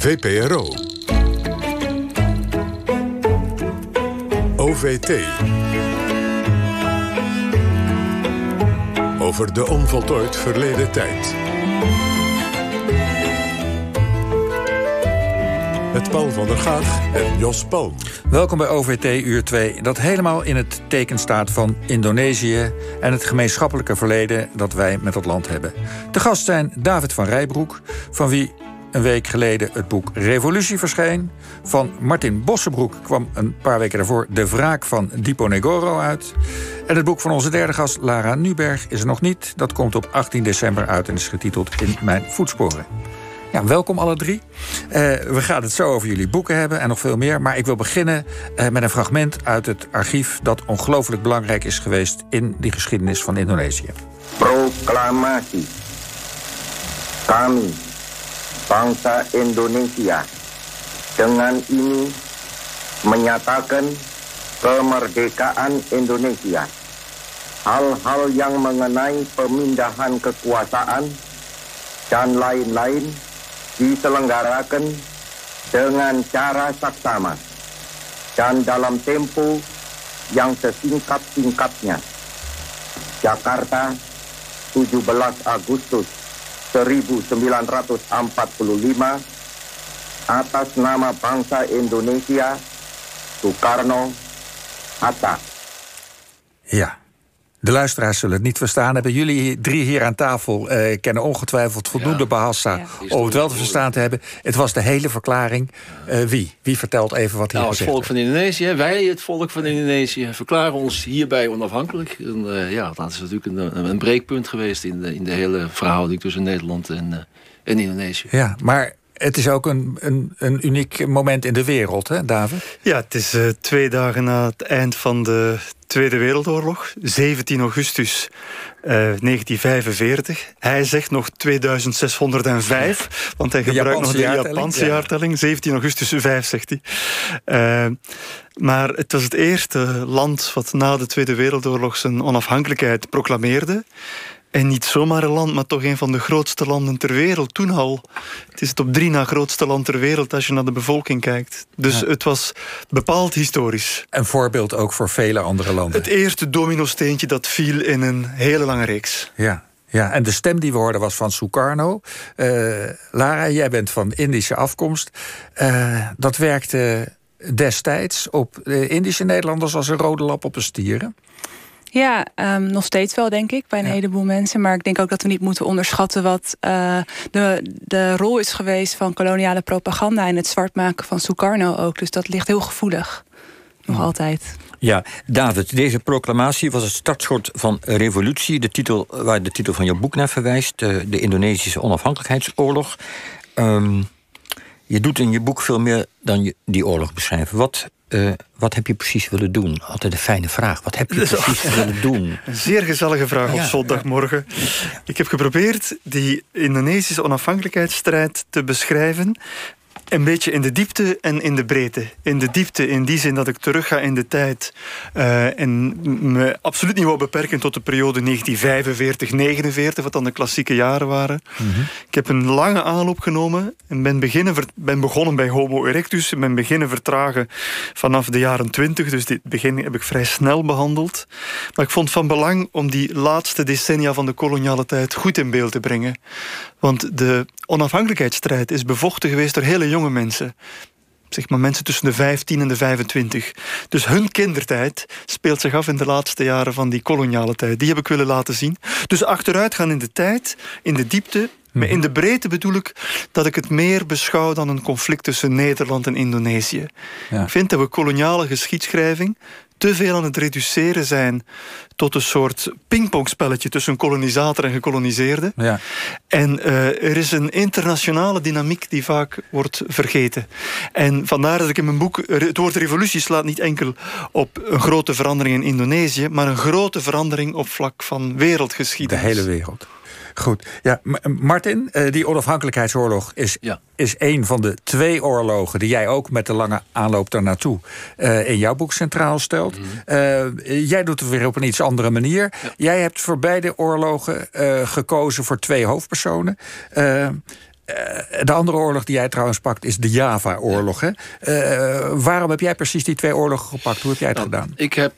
VPRO. OVT. Over de onvoltooid verleden tijd. Met Paul van der Gaag en Jos Palm. Welkom bij OVT Uur 2, dat helemaal in het teken staat van Indonesië en het gemeenschappelijke verleden dat wij met dat land hebben. De gast zijn David van Rijbroek, van wie een week geleden het boek Revolutie verscheen. Van Martin Bossenbroek kwam een paar weken daarvoor De Wraak van Dipo Negoro uit. En het boek van onze derde gast, Lara Nuberg, is er nog niet. Dat komt op 18 december uit en is getiteld In Mijn Voetsporen. Ja, welkom alle drie. Uh, we gaan het zo over jullie boeken hebben en nog veel meer. Maar ik wil beginnen uh, met een fragment uit het archief... dat ongelooflijk belangrijk is geweest in die geschiedenis van Indonesië. Proclamatie. Kami, bangsa Indonesia... dengan ini menyatakan kemerdekaan Indonesia. Hal-hal yang mengenai pemindahan kekuasaan dan lain-lain diselenggarakan dengan cara saksama dan dalam tempo yang sesingkat-singkatnya. Jakarta, 17 Agustus 1945 atas nama bangsa Indonesia, Soekarno, Hatta. Ja, De luisteraars zullen het niet verstaan hebben. Jullie drie hier aan tafel uh, kennen ongetwijfeld voldoende ja. Bahasa om het wel te verstaan te hebben. Het was de hele verklaring. Uh, wie? Wie vertelt even wat hier nou, Het volk van Indonesië, wij het volk van Indonesië, verklaren ons hierbij onafhankelijk. En, uh, ja, dat is natuurlijk een, een breekpunt geweest in de, in de hele verhouding tussen Nederland en, en Indonesië. Ja, maar het is ook een, een, een uniek moment in de wereld, hè, David? Ja, het is uh, twee dagen na het eind van de Tweede Wereldoorlog, 17 augustus uh, 1945. Hij zegt nog 2605, want hij gebruikt nog de Japanse jaartelling. 17 augustus 5, zegt hij. Uh, maar het was het eerste land wat na de Tweede Wereldoorlog zijn onafhankelijkheid proclameerde. En niet zomaar een land, maar toch een van de grootste landen ter wereld. Toen al. Het is het op drie na grootste land ter wereld als je naar de bevolking kijkt. Dus het was bepaald historisch. Een voorbeeld ook voor vele andere landen. Het eerste domino-steentje dat viel in een hele lange reeks. Ja. Ja, en de stem die we hoorden was van Sukarno. Uh, Lara, jij bent van Indische afkomst. Uh, dat werkte destijds op de Indische Nederlanders als een rode lap op een stieren. Ja, um, nog steeds wel, denk ik, bij een ja. heleboel mensen. Maar ik denk ook dat we niet moeten onderschatten wat uh, de, de rol is geweest van koloniale propaganda en het zwart maken van Sukarno ook. Dus dat ligt heel gevoelig. Nog altijd. Ja, David, deze proclamatie was het startschot van revolutie. De titel waar de titel van jouw boek naar verwijst: de, de Indonesische onafhankelijkheidsoorlog. Um, je doet in je boek veel meer dan je die oorlog beschrijven. Wat uh, wat heb je precies willen doen? Altijd een fijne vraag. Wat heb je precies willen doen? Een zeer gezellige vraag op zondagmorgen. Ik heb geprobeerd die Indonesische onafhankelijkheidsstrijd te beschrijven een beetje in de diepte en in de breedte. In de diepte in die zin dat ik terug ga in de tijd uh, en me absoluut niet wou beperken tot de periode 1945-49, wat dan de klassieke jaren waren. Mm -hmm. Ik heb een lange aanloop genomen en ben, beginnen, ben begonnen bij Homo erectus en ben beginnen vertragen vanaf de jaren 20. Dus dit begin heb ik vrij snel behandeld. Maar ik vond van belang om die laatste decennia van de koloniale tijd goed in beeld te brengen. Want de onafhankelijkheidsstrijd is bevochten geweest door hele jonge mensen. Zeg maar mensen tussen de 15 en de 25. Dus hun kindertijd speelt zich af in de laatste jaren van die koloniale tijd. Die heb ik willen laten zien. Dus achteruit gaan in de tijd, in de diepte. Maar in de breedte bedoel ik dat ik het meer beschouw dan een conflict tussen Nederland en Indonesië. Ja. Ik vind dat we koloniale geschiedschrijving te veel aan het reduceren zijn tot een soort pingpongspelletje tussen kolonisator en gekoloniseerde. Ja. En uh, er is een internationale dynamiek die vaak wordt vergeten. En vandaar dat ik in mijn boek het woord revolutie slaat niet enkel op een grote verandering in Indonesië, maar een grote verandering op vlak van wereldgeschiedenis. De hele wereld. Goed. Ja, Martin, uh, die onafhankelijkheidsoorlog is, ja. is een van de twee oorlogen die jij ook met de lange aanloop daarnaartoe uh, in jouw boek centraal stelt. Mm -hmm. uh, jij doet het weer op een iets andere manier. Ja. Jij hebt voor beide oorlogen gekozen voor twee hoofdpersonen. De andere oorlog die jij trouwens pakt is de Java-oorlog. Hè? waarom heb jij precies die twee oorlogen gepakt? Hoe heb jij het Nou, gedaan? Ik heb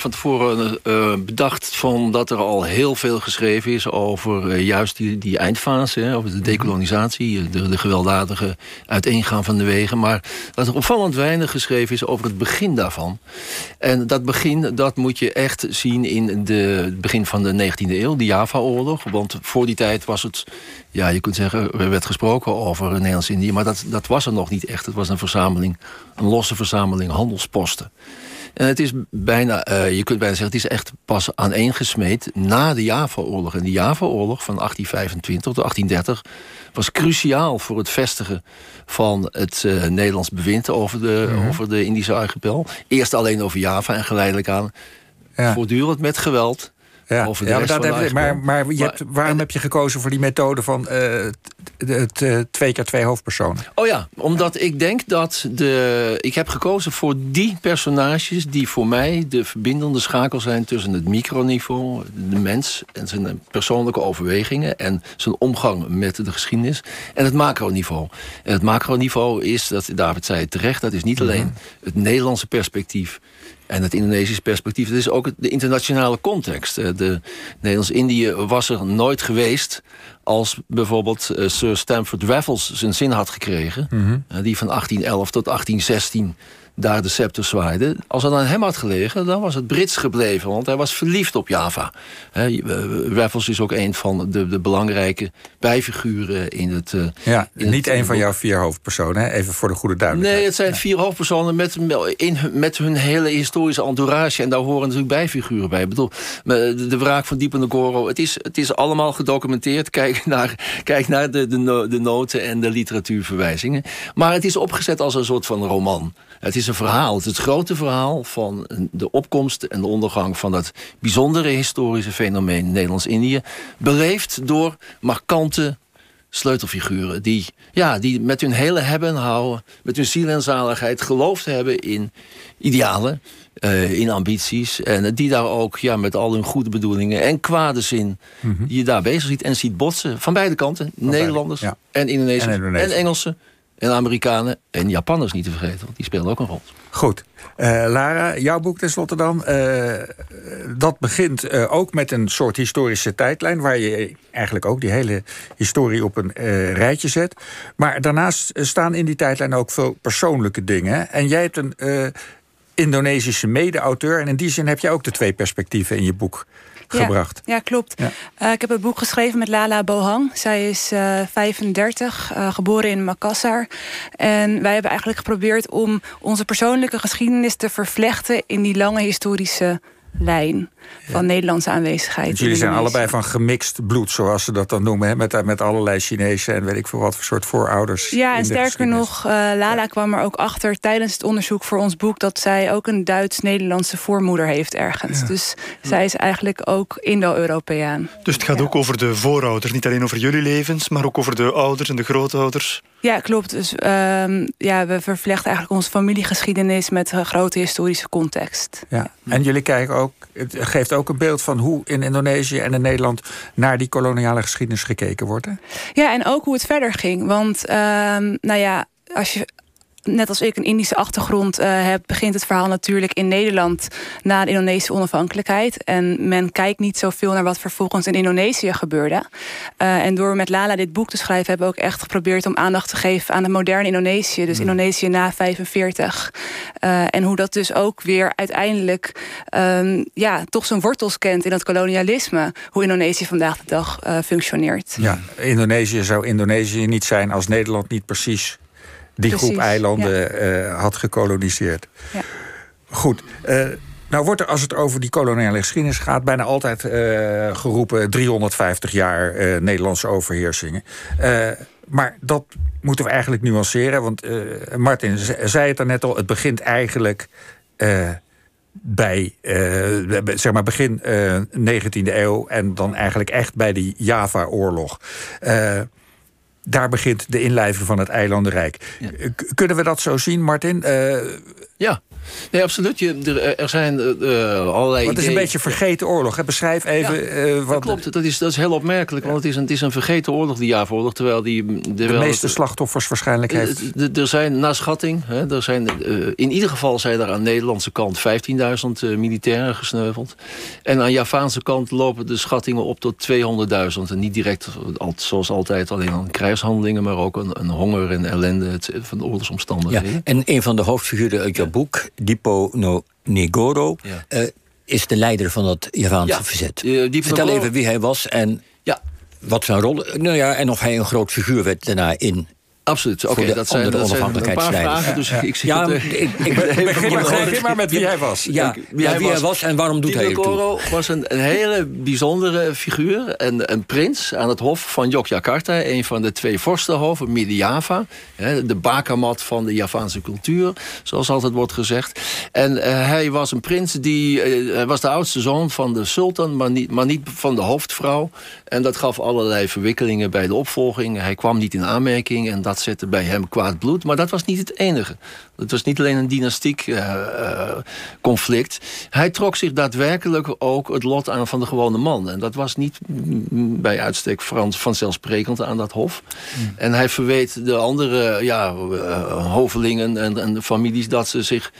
van tevoren bedacht van dat er al heel veel geschreven is over juist die, die eindfase, hè, over de decolonisatie, de, de gewelddadige uiteengaan van de wegen. Maar dat er opvallend weinig geschreven is over het begin daarvan. En dat begin, dat moet je echt zien in de, het begin van de 19e eeuw, de Java-oorlog. Want voor die tijd was het, ja, je kunt zeggen, werd gesproken over Nederlands-Indië, maar dat, dat was er nog niet echt. Het was een verzameling, een losse verzameling handelsposten. En het is bijna, uh, je kunt bijna zeggen, het is echt pas aaneengesmeed na de Java-oorlog. En de Java-oorlog van 1825 tot 1830 was cruciaal voor het vestigen van het uh, Nederlands bewind over de, -hmm. over de Indische archipel. Eerst alleen over Java en geleidelijk aan ja. voortdurend met geweld. Ja, over de ja maar, rest dat van de heb, maar, maar, je hebt, waarom en- heb je gekozen voor die methode van eh, het, eh, twee keer twee hoofdpersonen? Oh ja, omdat ik denk dat de. Ik heb gekozen voor die personages die voor mij de verbindende schakel zijn tussen het microniveau, de mens en zijn persoonlijke overwegingen en zijn omgang met de geschiedenis, en het macroniveau. En het macroniveau is, dat David zei het terecht, dat is niet alleen het Nederlandse perspectief. En het Indonesische perspectief, dat is ook de internationale context. Eh, De Nederlands-Indië was er nooit geweest als bijvoorbeeld eh, Sir Stamford Raffles zijn zin had gekregen. eh, Die van 1811 tot 1816 daar de scepter zwaaide. Als het aan hem had gelegen, dan was het Brits gebleven. Want hij was verliefd op Java. Hè, eh, Raffles is ook een van de, de belangrijke bijfiguren in het... eh, Ja, in niet een van jouw vier hoofdpersonen, hè? even voor de goede duidelijkheid. Nee, het zijn vier hoofdpersonen met, in, hun- met hun hele historische entourage. En daar horen natuurlijk bijfiguren bij. Ik bedoel, de, wraak van Diepe Goro. Het is, het is allemaal gedocumenteerd. Kijk naar, kijk naar de, de, de noten en de literatuurverwijzingen. Maar het is opgezet als een soort van roman. Het is een verhaal. Het is het grote verhaal van de opkomst en de ondergang van dat bijzondere historische fenomeen Nederlands-Indië. Beleefd door markante sleutelfiguren. Die, ja, die met hun hele hebben en houden, met hun ziel en zaligheid geloofd hebben in idealen, eh, in ambities. En die daar ook ja, met al hun goede bedoelingen en kwade zin die je daar bezig ziet en ziet botsen. Van beide kanten. Nederlanders ja. en Indonesiërs En. Engelsen en Amerikanen en Japanners niet te vergeten. Want die spelen ook een rol. Goed. Eh, Lara, jouw boek tenslotte dan. eh, dat begint eh, ook met een soort historische tijdlijn... waar je eigenlijk ook die hele historie op een rijtje zet. Maar daarnaast staan in die tijdlijn ook veel persoonlijke dingen. En jij hebt een Indonesische mede-auteur... en in die zin heb jij ook de twee perspectieven in je boek gebracht. Ja, ja klopt. Eh, ik heb het boek geschreven met Lala Bohang. Zij is eh 35, eh, geboren in Makassar. En wij hebben eigenlijk geprobeerd om onze persoonlijke geschiedenis te vervlechten in die lange historische lijn van Nederlandse aanwezigheid. Want in jullie zijn allebei van gemixt bloed, zoals ze dat dan noemen. Hè? Met, met allerlei Chinezen en weet ik veel wat voor soort voorouders. Ja, en sterker nog, eh, Lala kwam er ook achter tijdens het onderzoek voor ons boek dat zij ook een Duits-Nederlandse voormoeder heeft ergens. Dus zij is eigenlijk ook Indo-Europeaan. Dus het gaat ook over de voorouders. Niet alleen over jullie levens, maar ook over de ouders en de grootouders. Ja, klopt. Dus ehm, ja, we vervlechten eigenlijk onze familiegeschiedenis met een grote historische context. Ja. En jullie kijken ook, het geeft ook een beeld van hoe in Indonesië en in Nederland naar die koloniale geschiedenis gekeken wordt. Hè? Ja, en ook hoe het verder ging. Want, ehm, nou ja, als je net als ik een Indische achtergrond eh, heb, begint het verhaal natuurlijk in Nederland na de Indonesische onafhankelijkheid. En men kijkt niet zoveel naar wat vervolgens in Indonesië gebeurde. Eh, en door met Lala dit boek te schrijven, hebben we ook echt geprobeerd om aandacht te geven aan het moderne Indonesië. Dus Indonesië na 45. Eh, en hoe dat dus ook weer uiteindelijk ehm, ja, toch zijn wortels kent in dat kolonialisme. Hoe Indonesië vandaag de dag functioneert. Ja, Indonesië zou Indonesië niet zijn als Nederland niet precies die Precies, groep eilanden eh, had gekoloniseerd. Ja. Goed. eh, nou wordt er, als het over die koloniale geschiedenis gaat... bijna altijd eh, geroepen 350 jaar Nederlandse overheersingen. Maar dat moeten we eigenlijk nuanceren. Want Martin ze- zei het daarnet al, het begint eigenlijk... bij zeg maar begin eh 19e eeuw en dan eigenlijk echt bij die Java-oorlog. Eh, daar begint de inlijving van het eilandenrijk. Kunnen we dat zo zien, Martin? Ja. Nee, absoluut. Je, er, zijn uh, allerlei. het is een beetje vergeten oorlog. Hè? Beschrijf even ja, wat. Dat klopt, dat is, dat is heel opmerkelijk. Want het is, een, het is een vergeten oorlog, die jaarvoorlog. Terwijl die. De, de meeste slachtoffers waarschijnlijk heeft. Er zijn, na schatting, hè, er zijn, in ieder geval zijn er aan de Nederlandse kant 15.000 militairen gesneuveld. En aan Javaanse kant lopen de schattingen op tot 200.000. En niet direct, zoals altijd, alleen aan krijgshandelingen, maar ook een, een honger en ellende van de oorlogsomstandigheden. Ja, en een van de hoofdfiguren uit boek Dipo no Negoro uh, is de leider van het Javaanse ja. verzet. Uh, Vertel even wie hij was en ja. wat zijn rol... Nou ja, en of hij een groot figuur werd daarna in Absoluut. Oké, dat, zijn, dat zijn een paar vragen. Dus ja. ik, zie ja, ik, ik, begin maar met wie hij was. Ja, wie, hij, wie hij was en waarom doet hij het toe? was een, een, hele bijzondere figuur. En een prins aan het hof van Yogyakarta. Een van de twee vorstenhoven, Midden-Java. De bakermat van de Javaanse cultuur, zoals altijd wordt gezegd. En uh, hij was een prins die... Uh, was de oudste zoon van de sultan, maar niet, maar niet van de hoofdvrouw. En dat gaf allerlei verwikkelingen bij de opvolging. Hij kwam niet in aanmerking en dat zette bij hem kwaad bloed. Maar dat was niet het enige. Het was niet alleen een dynastiek uh, uh, conflict. Hij trok zich daadwerkelijk ook het lot aan van de gewone man. En dat was niet bij uitstek vanzelfsprekend aan dat hof. Hmm. En hij verweet de andere ja, uh, hovelingen en, en de families dat ze zich...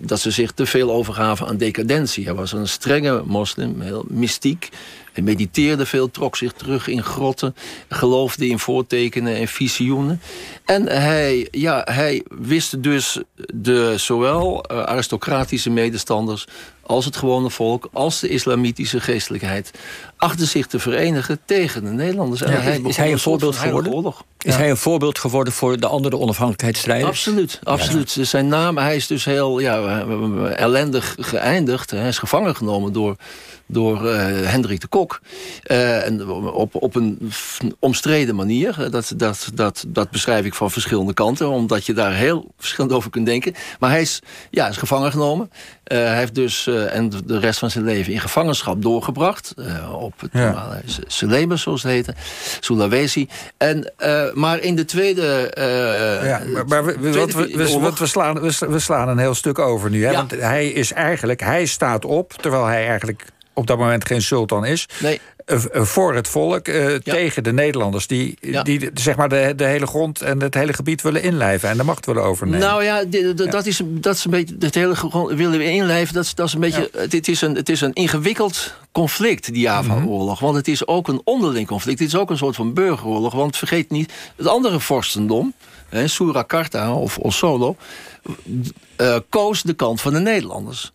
dat ze zich te veel overgaven aan decadentie. Hij was een strenge moslim, heel mystiek. Hij mediteerde veel, trok zich terug in grotten, geloofde in voortekenen en visioenen. En hij, ja, hij wist dus de zowel uh, aristocratische medestanders als het gewone volk, als de islamitische geestelijkheid... achter zich te verenigen tegen de Nederlanders. Ja, hij is hij een voorbeeld geworden? Oorlog. Is hij een voorbeeld geworden voor de andere onafhankelijkheidsstrijders? Absoluut, absoluut. Ja. Zijn naam, hij is dus heel ja, ellendig geëindigd. Hij is gevangen genomen door door uh, Hendrik de Kok. Uh, en op, op een omstreden manier. Dat, dat, dat, dat beschrijf ik van verschillende kanten. Omdat je daar heel verschillend over kunt denken. Maar hij is, ja, is gevangen genomen. Uh, hij heeft dus en de rest van zijn leven in gevangenschap doorgebracht. op het ja. Zoals het heette. Sulawesi. En, maar in de tweede... ja, maar, maar we, tweede we, we, we, slaan, we, slaan een heel stuk over nu. Hè? Ja. Want hij is eigenlijk... Hij staat op, terwijl hij eigenlijk op dat moment geen sultan is. Nee. Eh, eh, voor het volk, uh, tegen de Nederlanders... die, ja. die zeg maar de, de hele grond en het hele gebied willen inlijven... en de macht willen overnemen. Nou ja. Dat, is, dat is een beetje... het hele grond willen inlijven, dat is, dat is een beetje... Het, is een, het is een ingewikkeld conflict, die Java-oorlog. Want het is ook een onderling conflict. Het is ook een soort van burgeroorlog. Want vergeet niet, het andere vorstendom... Hè, Surakarta of Osolo... Uh, koos de kant van de Nederlanders.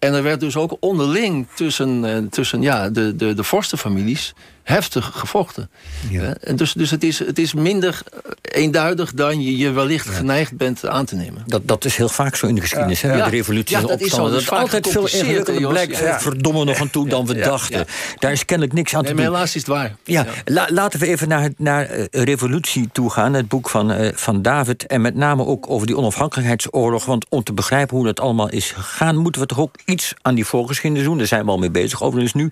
En er werd dus ook onderling tussen, uh, tussen ja, de, de, de vorstenfamilies heftig gevochten. Ja. En dus dus het, is, het is minder eenduidig dan je je wellicht ja. geneigd bent aan te nemen. Dat, dat is heel vaak zo in de geschiedenis. Ja. De revoluties en opstanden. Dat, is altijd veel ingewikkelder blijkt. Verdomme nog aan toe dan we dachten. Daar is kennelijk niks aan nee, te doen. helaas is het waar. Ja, La, laten we even naar, naar uh, revolutie toe gaan. Het boek van, uh, van David. En met name ook over die onafhankelijkheidsoorlog. Want om te begrijpen hoe dat allemaal is gegaan... moeten we toch ook iets aan die voorgeschiedenis doen. Daar zijn we al mee bezig overigens nu.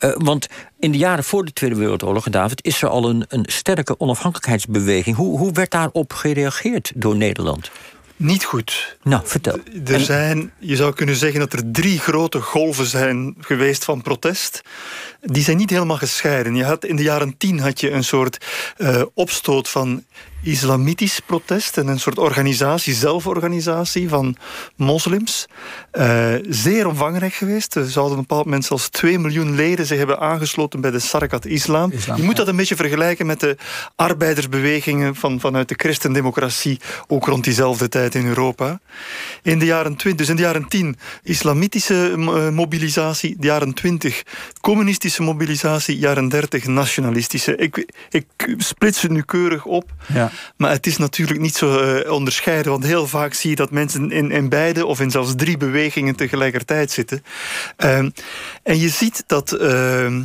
Uh, want in de jaren voor de Tweede Wereldoorlog, David, is er al een, een sterke onafhankelijkheidsbeweging. Hoe, hoe werd daarop gereageerd door Nederland? Niet goed. Nou, vertel. Er zijn, je zou kunnen zeggen dat er drie grote golven zijn geweest van protest. Die zijn niet helemaal gescheiden. Je had, in de jaren tien had je een soort uh, opstoot van islamitisch protest en een soort organisatie, zelforganisatie van moslims. Uh, zeer omvangrijk geweest. Er zouden op een bepaald moment zelfs 2 miljoen leden zich hebben aangesloten bij de Sarakat Islam. Islam Je moet dat een beetje vergelijken met de arbeidersbewegingen van, vanuit de christendemocratie, ook rond diezelfde tijd in Europa. In de jaren 20, dus in de jaren 10 islamitische uh, mobilisatie, de jaren 20 communistische mobilisatie, jaren 30 nationalistische. Ik, ik splits het nu keurig op. Ja. Maar het is natuurlijk niet zo uh, onderscheiden, want heel vaak zie je dat mensen in, in beide of in zelfs drie bewegingen tegelijkertijd zitten. Uh, en je ziet dat uh,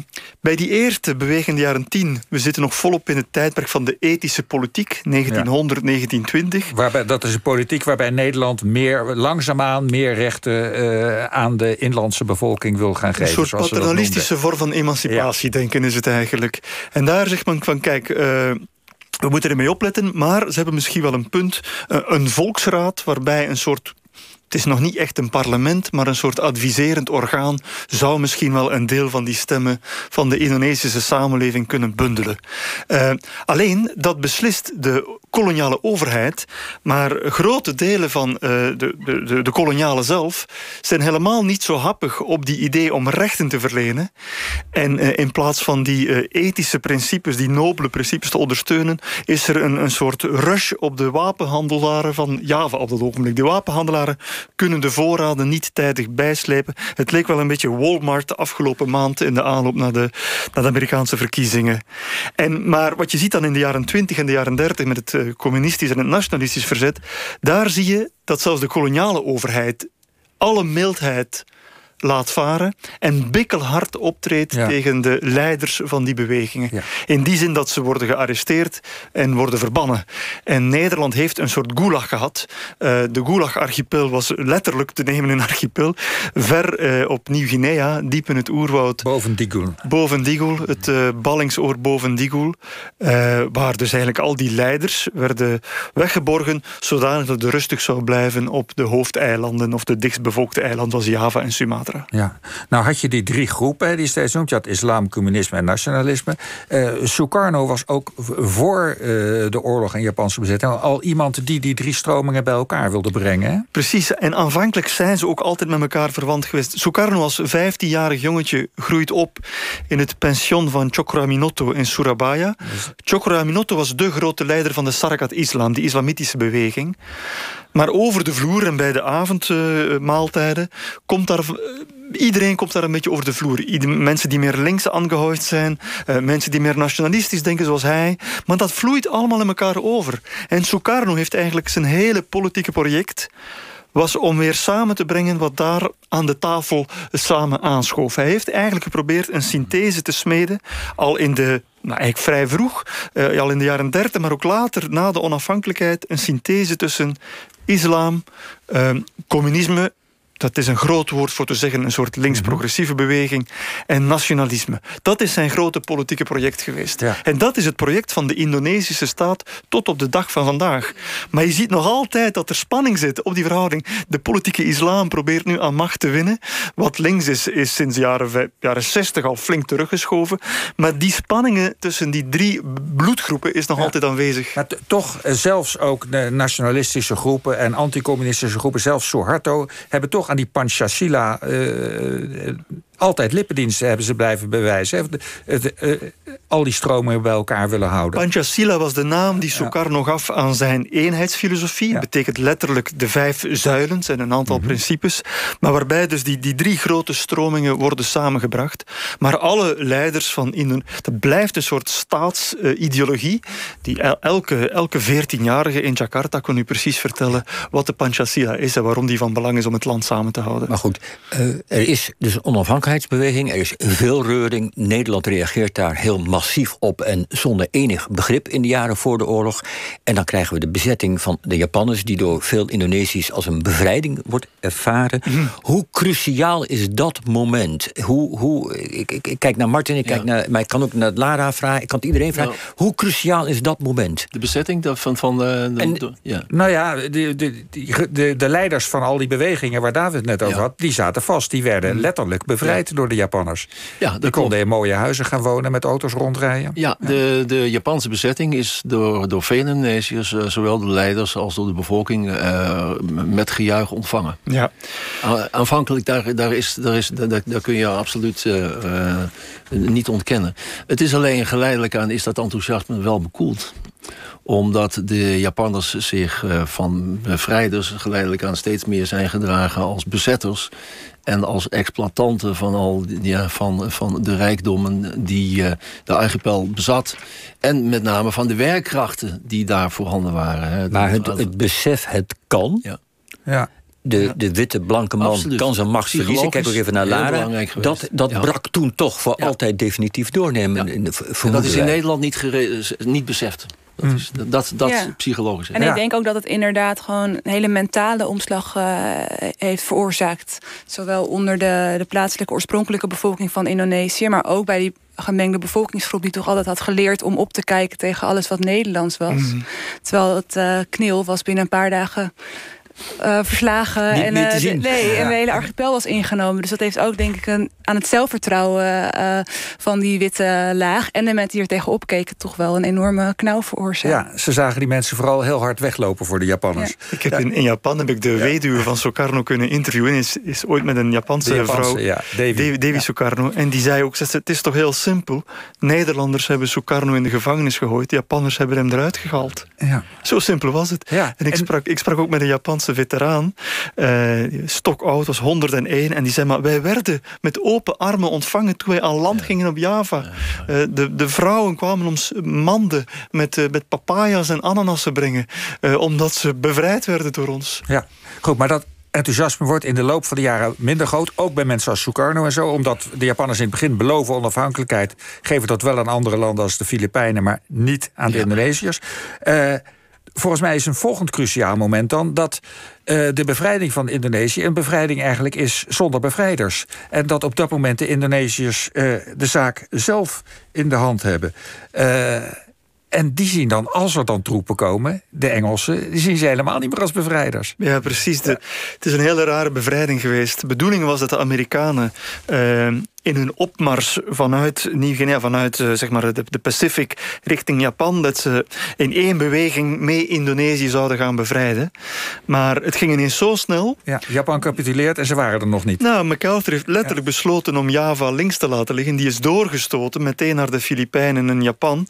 bij die eerste beweging in de jaren tien, we zitten nog volop in het tijdperk van de ethische politiek, 1900, ja. 1920. Waarbij, dat is een politiek waarbij Nederland meer, langzaamaan meer rechten uh, aan de inlandse bevolking wil gaan geven. Een soort paternalistische vorm van emancipatie, ja. denken is het eigenlijk. En daar zegt men van, kijk, uh, we moeten ermee opletten, maar ze hebben misschien wel een punt. Eh, een volksraad waarbij een soort het is nog niet echt een parlement, maar een soort adviserend orgaan zou misschien wel een deel van die stemmen van de Indonesische samenleving kunnen bundelen. Uh, alleen dat beslist de koloniale overheid, maar grote delen van uh, de, de, de kolonialen zelf zijn helemaal niet zo happig op die idee om rechten te verlenen. En uh, in plaats van die ethische principes, die nobele principes te ondersteunen, is er een, een soort rush op de wapenhandelaren van Java op dat ogenblik. De wapenhandelaren kunnen de voorraden niet tijdig bijslepen. Het leek wel een beetje Walmart de afgelopen maand in de aanloop naar de, naar de Amerikaanse verkiezingen. En, maar wat je ziet dan in de jaren 20 en de jaren 30 met het uh, communistisch en het nationalistisch verzet, daar zie je dat zelfs de koloniale overheid alle mildheid laat varen en bikkelhard optreedt ja. tegen de leiders van die bewegingen. Ja. In die zin dat ze worden gearresteerd en worden verbannen. En Nederland heeft een soort gulag gehad. Uh, de gulag-archipel was letterlijk te nemen een archipel. Ver uh, op Nieuw-Guinea, diep in het oerwoud. Boven Digul. Boven Digul, het uh, ballingsoor boven Digul. waar dus eigenlijk al die leiders werden weggeborgen, zodanig dat het rustig zou blijven op de hoofdeilanden of de dichtstbevolkte eilanden als Java en Sumatra. Ja, nou had je die drie groepen die steeds noemt. Je had islam, communisme en nationalisme. Uh, Sukarno was ook voor uh, de oorlog en Japanse bezetting al iemand die die drie stromingen bij elkaar wilde brengen. Hè? Precies, en aanvankelijk zijn ze ook altijd met elkaar verwant geweest. Sukarno als 15-jarig jongetje groeit op in het pension van Chokra in Surabaya. Dus... Chokra was de grote leider van de Sarakat Islam, die islamitische beweging. Maar over de vloer en bij de avondmaaltijden uh, komt daar iedereen komt daar een beetje over de vloer. Mensen die meer links aangehoord zijn, uh, mensen die meer nationalistisch denken zoals hij. Maar dat vloeit allemaal in elkaar over. En Sukarno heeft eigenlijk zijn hele politieke project was om weer samen te brengen wat daar aan de tafel samen aanschoof. Hij heeft eigenlijk geprobeerd een synthese te smeden, al in de nou, eigenlijk vrij vroeg, uh, al in de jaren 30, maar ook later, na de onafhankelijkheid, een synthese tussen islam, uh, communisme dat is een groot woord voor te zeggen, een soort links-progressieve beweging. En nationalisme. Dat is zijn grote politieke project geweest. Ja. En dat is het project van de Indonesische staat tot op de dag van vandaag. Maar je ziet nog altijd dat er spanning zit op die verhouding. De politieke islam probeert nu aan macht te winnen. Wat links is, is sinds de jaren, jaren 60 al flink teruggeschoven. Maar die spanningen tussen die drie bloedgroepen is nog ja. altijd aanwezig. Maar toch, eh, zelfs ook de nationalistische groepen en anticommunistische groepen, zelfs Suharto, hebben toch die Panchasila uh, altijd lippendiensten hebben ze blijven bewijzen. Uh, al die stromen bij elkaar willen houden. Panchasila was de naam die Sukarno ja. gaf aan zijn eenheidsfilosofie. Ja. betekent letterlijk de vijf zuilen, zijn een aantal mm -hmm. principes. Maar waarbij dus die, die drie grote stromingen worden samengebracht. Maar alle leiders van Indonesië... Dat blijft een soort staatsideologie. die elke, elke 14-jarige in Jakarta kon u precies vertellen... wat de Panchasila is en waarom die van belang is om het land samen te houden. Maar goed, uh, er is dus Er is veel reuring. Nederland reageert daar heel massief op en zonder enig begrip in de jaren voor de oorlog. En dan krijgen we de bezetting van de Japanners, die door veel Indonesiërs als een bevrijding wordt ervaren. Mm. Hoe cruciaal is dat moment? Hoe, hoe, ik, ik, ik kijk naar Martin, ik ja. kijk naar, maar ik kan ook naar Lara vragen, ik kan het iedereen vragen. Nou, hoe cruciaal is dat moment? De bezetting van, van de. de, en, de ja. Nou ja, de, de, de, de, leiders van al die bewegingen waar David het net over had, die zaten vast. Die werden letterlijk bevrijd door de Japanners. Ja, die konden in mooie huizen gaan wonen met auto's rondrijden. Ja, de, de Japanse bezetting is door, door veel Indonesiërs, uh, zowel de leiders als door de bevolking, uh, met gejuich ontvangen. Ja. aanvankelijk, daar, daar, is, daar, is, daar, daar kun je absoluut uh, niet ontkennen. Het is alleen geleidelijk aan is dat enthousiasme wel bekoeld omdat de Japanners zich van bevrijders geleidelijk aan steeds meer zijn gedragen als bezetters en als exploitanten van, al, ja, van, van de rijkdommen die uh, de archipel bezat. En met name van de werkkrachten die daar voorhanden waren. Hè. Maar het, het besef, het kan. Ja. ja. De, de witte blanke man Absoluut. kan zijn macht verliezen. Kijk ook even naar Lara. Dat, dat ja. brak toen toch voor ja. altijd definitief doornemen. Ja. dat is in Nederland niet, niet beseft. Dat is dat, dat ja. psychologisch. En ik denk ook dat het inderdaad gewoon een hele mentale omslag uh, heeft veroorzaakt. Zowel onder de, de plaatselijke oorspronkelijke bevolking van Indonesië, maar ook bij die gemengde bevolkingsgroep die toch altijd had geleerd om op te kijken tegen alles wat Nederlands was. Mhm. Terwijl het uh, knil was binnen een paar dagen uh, verslagen. en, uh, de, nee, en de hele archipel was ingenomen. Dus dat heeft ook denk ik een, aan het zelfvertrouwen uh, van die witte laag. En de mensen die er tegenop keken toch wel een enorme knauw veroorzaakt. Ja, ze zagen die mensen vooral heel hard weglopen voor de Japanners. Ik heb in, in, Japan heb ik de weduwe van Sukarno kunnen interviewen. Is, is ooit met een Japanse, vrouw, Davy, Davy Sukarno. En die zei ook, het is toch heel simpel. Nederlanders hebben Sukarno in de gevangenis gegooid. De Japanners hebben hem eruit gehaald. Ja. Zo simpel was het. Ja. En, ik, sprak, ik sprak ook met een Japanse veteraan. Uh, stokoud, was 101. En die zei, maar wij werden met open armen ontvangen... toen wij aan land gingen op Java. Uh, de, de vrouwen kwamen ons manden met, uh, met papaya's en ananassen brengen... omdat ze bevrijd werden door ons. Ja, goed, maar dat enthousiasme wordt in de loop van de jaren minder groot. Ook bij mensen als Sukarno en zo. Omdat de Japanners in het begin beloven onafhankelijkheid... geven dat wel aan andere landen als de Filipijnen... maar niet aan de Indonesiërs. Uh, volgens mij is een volgend cruciaal moment dan dat uh, de bevrijding van Indonesië een bevrijding eigenlijk is zonder bevrijders. En dat op dat moment de Indonesiërs uh, de zaak zelf in de hand hebben. Uh, en die zien dan, als er dan troepen komen, de Engelsen, die zien ze helemaal niet meer als bevrijders. Ja, precies. Het is een hele rare bevrijding geweest. De bedoeling was dat de Amerikanen in hun opmars vanuit Nieuw-Guinea, vanuit uh, zeg maar de, de Pacific richting Japan, dat ze in één beweging mee Indonesië zouden gaan bevrijden. Maar het ging ineens zo snel. Ja, Japan capituleert en ze waren er nog niet. Nou, MacArthur heeft letterlijk besloten om Java links te laten liggen. Die is doorgestoten meteen naar de Filipijnen en Japan.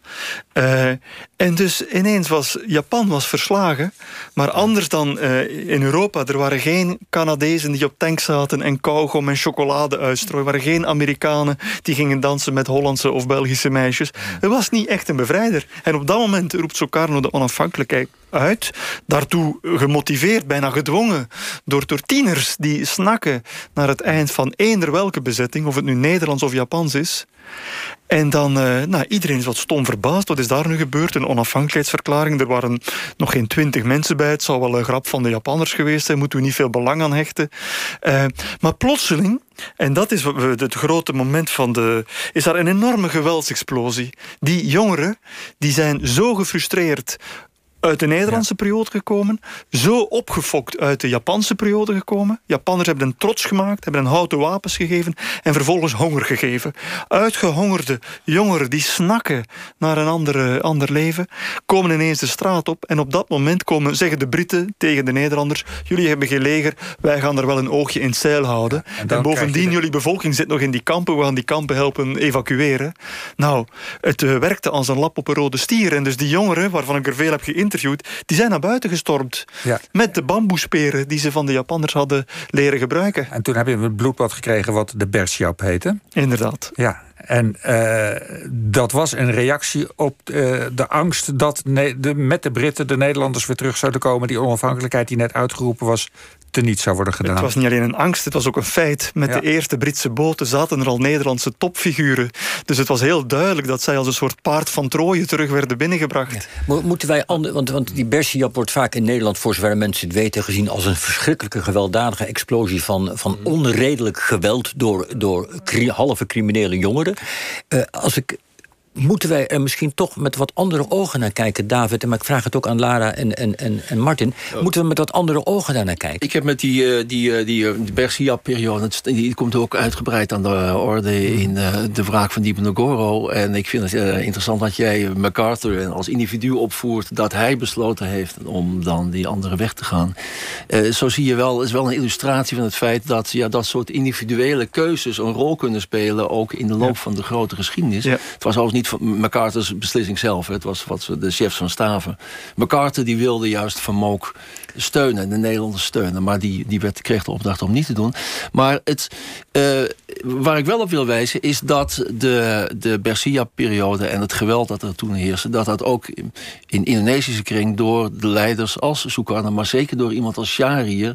Uh, en dus ineens was Japan was verslagen. Maar anders dan uh, in Europa, er waren geen Canadezen die op tanks zaten en kauwgom en chocolade uitstrooien. Er waren geen Amerikanen Amerikanen die gingen dansen met Hollandse of Belgische meisjes. Het was niet echt een bevrijder. En op dat moment roept Sukarno de onafhankelijkheid uit. Daartoe gemotiveerd, bijna gedwongen, door, door tieners die snakken naar het eind van eender welke bezetting, of het nu Nederlands of Japans is. En dan, uh, nou, iedereen is wat stom verbaasd. Wat is daar nu gebeurd? Een onafhankelijkheidsverklaring. Er waren nog geen twintig mensen bij. Het zou wel een grap van de Japanners geweest zijn. Moeten we niet veel belang aan hechten. Uh, maar plotseling, en dat is het grote moment van de... is daar een enorme geweldsexplosie. Die jongeren, die zijn zo gefrustreerd uit de Nederlandse periode gekomen, zo opgefokt uit de Japanse periode gekomen. Japanners hebben een trots gemaakt, hebben een houten wapens gegeven en vervolgens honger gegeven. Uitgehongerde jongeren die snakken naar een andere, ander leven, komen ineens de straat op en op dat moment komen, zeggen de Britten tegen de Nederlanders, jullie hebben geen leger, wij gaan er wel een oogje in het zeil houden. en, bovendien, jullie bevolking zit nog in die kampen, we gaan die kampen helpen evacueren. Nou, het uh, werkte als een lap op een rode stier en dus die jongeren, waarvan ik er veel heb geïnterviewd, die zijn naar buiten gestormd. Ja. Met de bamboesperen die ze van de Japanners hadden leren gebruiken. En toen hebben we het bloedbad gekregen wat de Bersiap heette. Inderdaad. Ja, en uh, dat was een reactie op uh, de angst dat de, met de Britten de Nederlanders weer terug zouden komen. Die onafhankelijkheid die net uitgeroepen was, teniet zou worden gedaan. Het was niet alleen een angst, het was ook een feit. Met de eerste Britse boten zaten er al Nederlandse topfiguren. Dus het was heel duidelijk dat zij als een soort paard van Troje terug werden binnengebracht. Ja. Moeten wij, want, want die Bersiap wordt vaak in Nederland, voor zover mensen het weten, gezien als een verschrikkelijke gewelddadige explosie van, van onredelijk geweld door, door halve criminele jongeren. Uh, als ik moeten wij er misschien toch met wat andere ogen naar kijken, David? Maar ik vraag het ook aan Lara en, en, en, en Martin. Moeten we met wat andere ogen daar naar kijken? Ik heb met die, uh, die, uh, die, uh, Bersia-periode... die komt ook uitgebreid aan de orde in de wraak van Dipenogoro. En ik vind het interessant dat jij MacArthur als individu opvoert... dat hij besloten heeft om dan die andere weg te gaan. zo zie je wel, is wel een illustratie van het feit... dat ja, dat soort individuele keuzes een rol kunnen spelen... ook in de loop van de grote geschiedenis. Het was overigens niet van MacArthur's beslissing zelf. Het was wat de chefs van staven. MacArthur die wilde juist Van Mook steunen, de Nederlanders steunen. Maar die, die werd, kreeg de opdracht om niet te doen. Maar het, uh, waar ik wel op wil wijzen is dat de, de Bersia-periode... en het geweld dat er toen heerste... dat dat ook in Indonesische kring door de leiders als Sukarno... maar zeker door iemand als Shahriar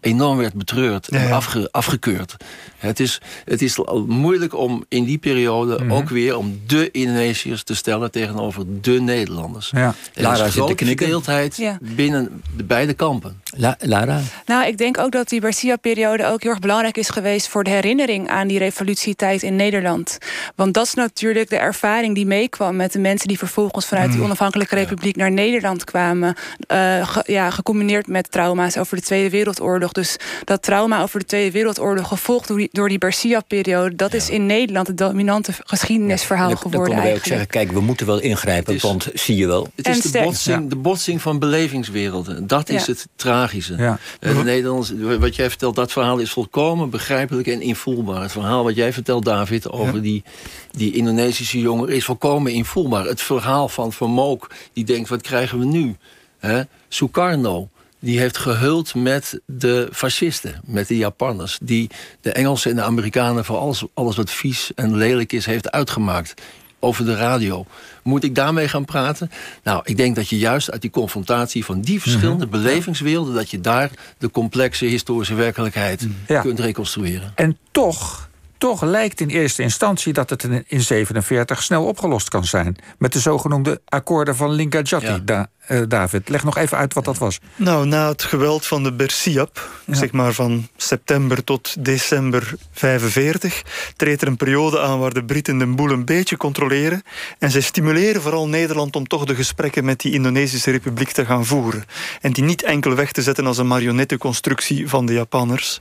enorm werd betreurd en afge, afgekeurd. Het is, het is moeilijk om in die periode mhm. ook weer om de Indonesiërs te stellen tegenover de Nederlanders. Ja. Er Lara is grote verdeeldheid binnen de beide kampen. Lara? Nou, ik denk ook dat die Garcia-periode ook heel erg belangrijk is geweest voor de herinnering aan die revolutietijd in Nederland. Want dat is natuurlijk de ervaring die meekwam met de mensen die vervolgens vanuit die mhm. onafhankelijke republiek naar Nederland kwamen. Uh, ja, gecombineerd met trauma's over de Tweede Wereldoorlog. Dus dat trauma over de Tweede Wereldoorlog, gevolgd door die, door die Garcia-periode, dat is in Nederland het dominante geschiedenisverhaal geworden. Dan konden wij ook zeggen: kijk, we moeten wel ingrijpen, want zie je wel. Het is de botsing, de botsing van belevingswerelden. Dat is het tragische. Ja. Uh, de Nederlands, wat jij vertelt, dat verhaal is volkomen begrijpelijk en invoelbaar. Het verhaal wat jij vertelt, David, over die, die Indonesische jongen, is volkomen invoelbaar. Het verhaal van Vermook, die denkt: wat krijgen we nu? He? Sukarno die heeft gehuld met de fascisten, met de Japanners... die de Engelsen en de Amerikanen voor alles, alles wat vies en lelijk is... heeft uitgemaakt over de radio. Moet ik daarmee gaan praten? Nou, ik denk dat je juist uit die confrontatie van die verschillende mm belevingswerelden... dat je daar de complexe historische werkelijkheid mhm. kunt reconstrueren. En toch toch lijkt in eerste instantie dat het in 1947 snel opgelost kan zijn. Met de zogenoemde akkoorden van Lingajati. Ja. Eh, David, leg nog even uit wat dat was. Nou, na het geweld van de Bersiap, zeg maar van september tot december 45, treedt er een periode aan waar de Britten de boel een beetje controleren. En zij stimuleren vooral Nederland om toch de gesprekken met die Indonesische Republiek te gaan voeren. En die niet enkel weg te zetten als een marionettenconstructie van de Japanners.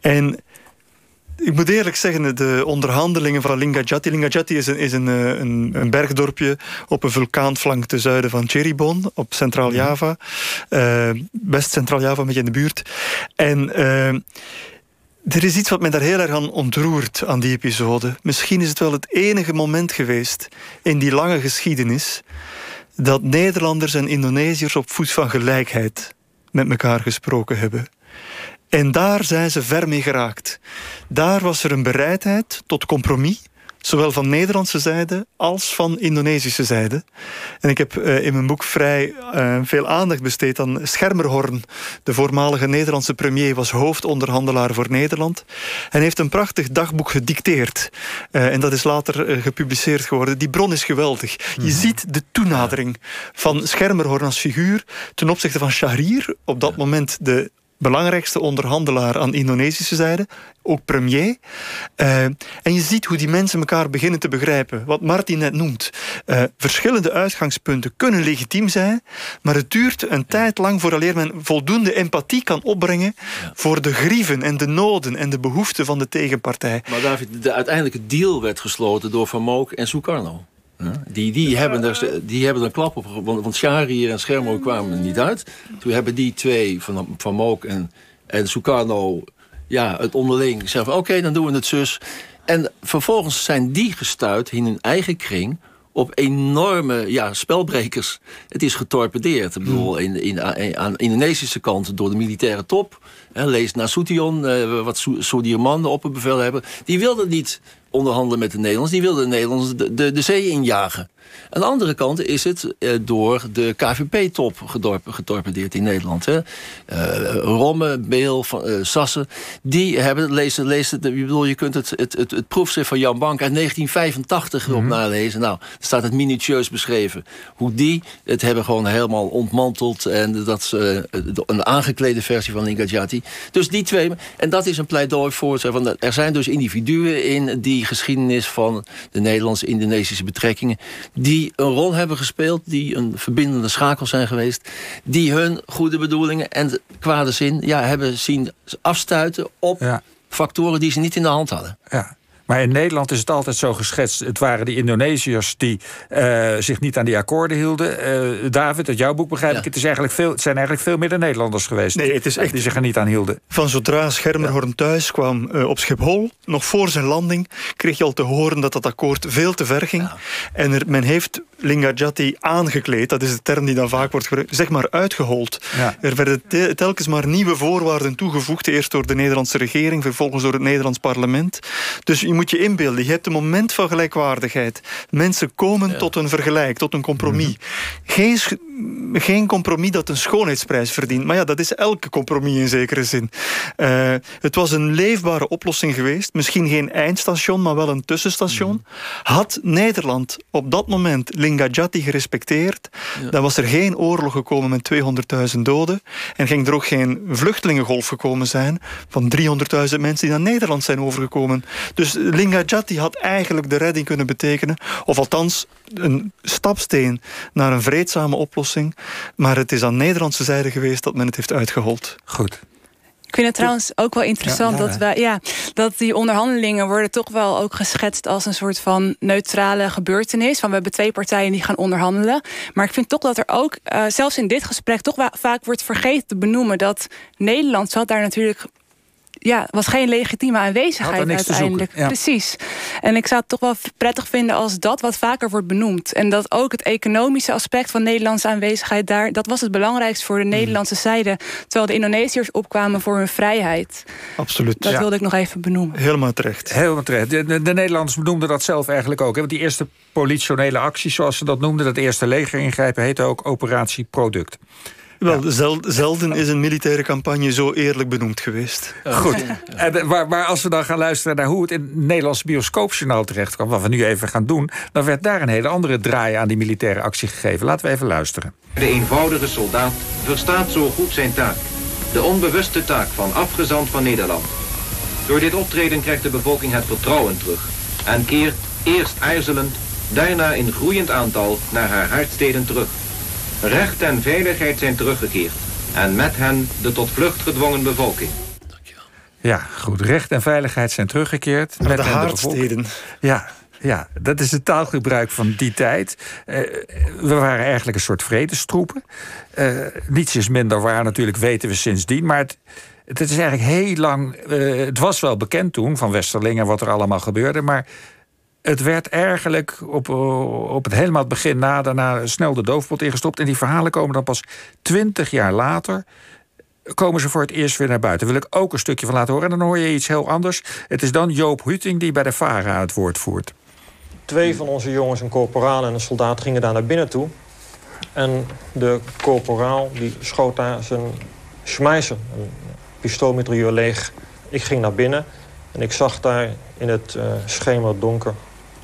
En ik moet eerlijk zeggen, de onderhandelingen van Lingajati... Lingajati is, een, is een, eh, een, een, bergdorpje op een vulkaanflank ten zuiden van Cheribon... op Centraal-Java. Uh, best Centraal-Java, een beetje in de buurt. En... Uh, er is iets wat mij daar heel erg aan ontroert aan die episode. Misschien is het wel het enige moment geweest in die lange geschiedenis dat Nederlanders en Indonesiërs op voet van gelijkheid met elkaar gesproken hebben. En daar zijn ze ver mee geraakt. Daar was er een bereidheid tot compromis, zowel van Nederlandse zijde als van Indonesische zijde. En ik heb uh, in mijn boek vrij uh, veel aandacht besteed aan Schermerhorn. De voormalige Nederlandse premier was hoofdonderhandelaar voor Nederland. En heeft een prachtig dagboek gedicteerd. Uh, en dat is later gepubliceerd geworden. Die bron is geweldig. Je mhm. ziet de toenadering van Schermerhorn als figuur ten opzichte van Shahrir, op dat moment de belangrijkste onderhandelaar aan Indonesische zijde, ook premier. Uh, en je ziet hoe die mensen elkaar beginnen te begrijpen. Wat Martin net noemt. Uh, verschillende uitgangspunten kunnen legitiem zijn, maar het duurt een tijd lang vooraleer men voldoende empathie kan opbrengen voor de grieven en de noden en de behoeften van de tegenpartij. Maar David, de uiteindelijke deal werd gesloten door Van Mook en Sukarno. Die, die, hebben er, die hebben er een klap op. Want, want Shari en Schermo kwamen er niet uit. Toen hebben die twee, Van, van Mook en, en Sukarno... Ja, het onderling zeggen oké, dan doen we het zus. En vervolgens zijn die gestuurd in hun eigen kring op enorme ja, spelbrekers. Het is getorpedeerd. Ik bedoel, in, in, aan de Indonesische kant door de militaire top. Hè, lees Nasution, eh, wat Soedirman, de opperbevelhebber. Die wilde niet onderhandelen met de Nederlanders. Die wilden de Nederlanders de, de, de zee injagen. Aan de andere kant is het eh, door de KVP-top getorpedeerd in Nederland. Hè. Uh, Romme, Beel, van, uh, Sassen, die hebben, lees, lees het, bedoel, je kunt het, het, het, het proefschrift van Jan Bank uit 1985 erop mm nalezen. Nou, er staat het minutieus beschreven. Hoe die het hebben gewoon helemaal ontmanteld en dat is een aangeklede versie van Lingajati. Dus die twee, en dat is een pleidooi voor, van, er zijn dus individuen in die geschiedenis van de Nederlands-Indonesische betrekkingen die een rol hebben gespeeld, die een verbindende schakel zijn geweest, die hun goede bedoelingen en kwade zin ja, hebben zien afstuiten op factoren die ze niet in de hand hadden. Ja. Maar in Nederland is het altijd zo geschetst. Het waren die Indonesiërs die uh, zich niet aan die akkoorden hielden. Uh, David, uit jouw boek begrijp ik, het, is eigenlijk veel, het zijn eigenlijk veel meer de Nederlanders geweest. Nee, het is echt, die zich er niet aan hielden. Van zodra Schermerhorn thuis kwam uh, op Schiphol, nog voor zijn landing, kreeg je al te horen dat dat akkoord veel te ver ging. En er, men heeft Lingajati aangekleed, dat is de term die dan vaak wordt gebruikt, zeg maar uitgehold. Er werden te, telkens maar nieuwe voorwaarden toegevoegd, eerst door de Nederlandse regering, vervolgens door het Nederlands parlement. Dus je moet je inbeelden, je hebt een moment van gelijkwaardigheid. Mensen komen tot een vergelijk, tot een compromis. Mhm. Geen geen compromis dat een schoonheidsprijs verdient. Maar ja, dat is elke compromis in zekere zin. Uh, het was een leefbare oplossing geweest. Misschien geen eindstation, maar wel een tussenstation. Mhm. Had Nederland op dat moment Lingajati gerespecteerd, dan was er geen oorlog gekomen met 200.000 doden. En ging er ook geen vluchtelingengolf gekomen zijn van 300.000 mensen die naar Nederland zijn overgekomen. Dus Lingajati had eigenlijk de redding kunnen betekenen. Of althans een stapsteen naar een vreedzame oplossing. Maar het is aan Nederlandse zijde geweest dat men het heeft uitgehold. Goed. Ik vind het trouwens ook wel interessant dat, wij, ja, dat die onderhandelingen worden toch wel ook geschetst als een soort van neutrale gebeurtenis. Van we hebben twee partijen die gaan onderhandelen. Maar ik vind toch dat er ook, uh, zelfs in dit gesprek, toch wel vaak wordt vergeten te benoemen dat Nederland zat daar natuurlijk ja, was geen legitieme aanwezigheid uiteindelijk. Precies. En ik zou het toch wel prettig vinden als dat wat vaker wordt benoemd. En dat ook het economische aspect van Nederlandse aanwezigheid daar, dat was het belangrijkste voor de mhm. Nederlandse zijde. Terwijl de Indonesiërs opkwamen voor hun vrijheid. Absoluut. Dat wilde ik nog even benoemen. Helemaal terecht. Helemaal terecht. De, de, Nederlanders benoemden dat zelf eigenlijk ook. Hè? Want die eerste politionele actie, zoals ze dat noemden, dat eerste legeringrijpen, heette ook Operatie Product. Wel, zelden is een militaire campagne zo eerlijk benoemd geweest. Goed. En, eh, maar, maar, als we dan gaan luisteren naar hoe het in het Nederlandse bioscoopjournaal terecht kwam, wat we nu even gaan doen, dan werd daar een hele andere draai aan die militaire actie gegeven. Laten we even luisteren. De eenvoudige soldaat verstaat zo goed zijn taak. De onbewuste taak van afgezant van Nederland. Door dit optreden krijgt de bevolking het vertrouwen terug. En keert eerst aarzelend, daarna in groeiend aantal naar haar hartsteden terug. Recht en veiligheid zijn teruggekeerd. En met hen de tot vlucht gedwongen bevolking. Ja, goed. Recht en veiligheid zijn teruggekeerd. Met de haardsteden. Ja, ja, dat is het taalgebruik van die tijd. Uh, we waren eigenlijk een soort vredestroepen. Uh, niets is minder waar, natuurlijk weten we sindsdien. Maar het, het is eigenlijk heel lang. Uh, het was wel bekend toen van Westerlingen wat er allemaal gebeurde. Maar het werd eigenlijk op, op het helemaal begin na daarna snel de doofpot ingestopt. En die verhalen komen dan pas twintig jaar later komen ze voor het eerst weer naar buiten. Wil ik ook een stukje van laten horen. En dan hoor je iets heel anders. Het is dan Joop Huting die bij de VARA het woord voert. Twee van onze jongens, een corporaal en een soldaat, gingen daar naar binnen toe. En de corporaal die schoot daar zijn schmeiser, een pistoolmitrailleur leeg. Ik ging naar binnen en ik zag daar in het uh, schemerdonker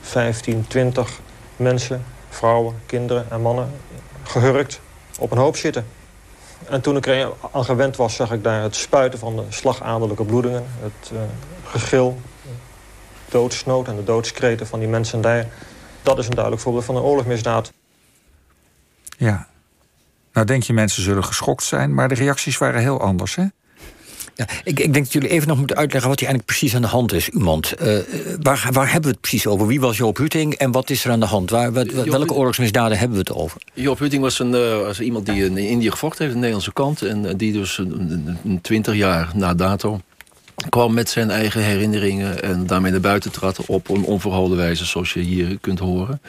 15, 20 mensen, vrouwen, kinderen en mannen... gehurkt op een hoop zitten. En toen ik er aan gewend was, zag ik daar het spuiten van de slagaderlijke bloedingen. Het uh, gegil, doodsnood en de doodskreten van die mensen daar. Dat is een duidelijk voorbeeld van een oorlogsmisdaad. Ja. Nou denk je mensen zullen geschokt zijn, maar de reacties waren heel anders, hè? Ja, ik, ik, denk dat jullie even nog moeten uitleggen wat hier eigenlijk precies aan de hand is, iemand. Uh, waar, waar hebben we het precies over? Wie was Joop Huting en wat is er aan de hand? Waar, welke oorlogsmisdaden hebben we het over? Joop Huting was, een, uh, was iemand die in Indië gevochten heeft, aan de Nederlandse kant. En die dus twintig jaar na dato kwam met zijn eigen herinneringen en daarmee naar buiten trad op een onverholen wijze, zoals je hier kunt horen.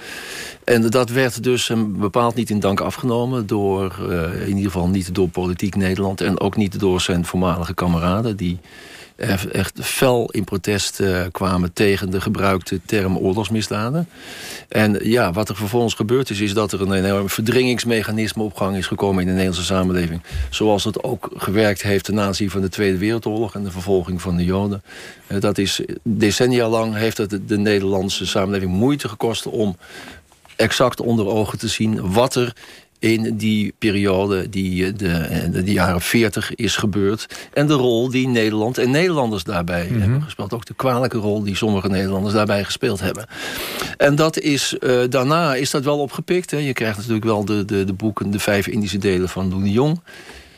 En dat werd dus bepaald niet in dank afgenomen door, uh, in ieder geval niet door politiek Nederland en ook niet door zijn voormalige kameraden die echt fel in protest uh, kwamen tegen de gebruikte term oorlogsmisdaden. En ja, wat er vervolgens gebeurd is, is dat er een enorm verdringingsmechanisme op gang is gekomen in de Nederlandse samenleving. Zoals het ook gewerkt heeft ten aanzien van de Tweede Wereldoorlog en de vervolging van de Joden. Uh, dat is decennia lang heeft het de Nederlandse samenleving moeite gekost om exact onder ogen te zien wat er in die periode, die eh, de, eh, de, de jaren 40 is gebeurd. En de rol die Nederland en Nederlanders daarbij mhm. hebben gespeeld. Ook de kwalijke rol die sommige Nederlanders daarbij gespeeld hebben. En dat is, uh, daarna is dat wel opgepikt. Hè. Je krijgt natuurlijk wel de, de, de boeken, de vijf Indische delen van Loen Jong.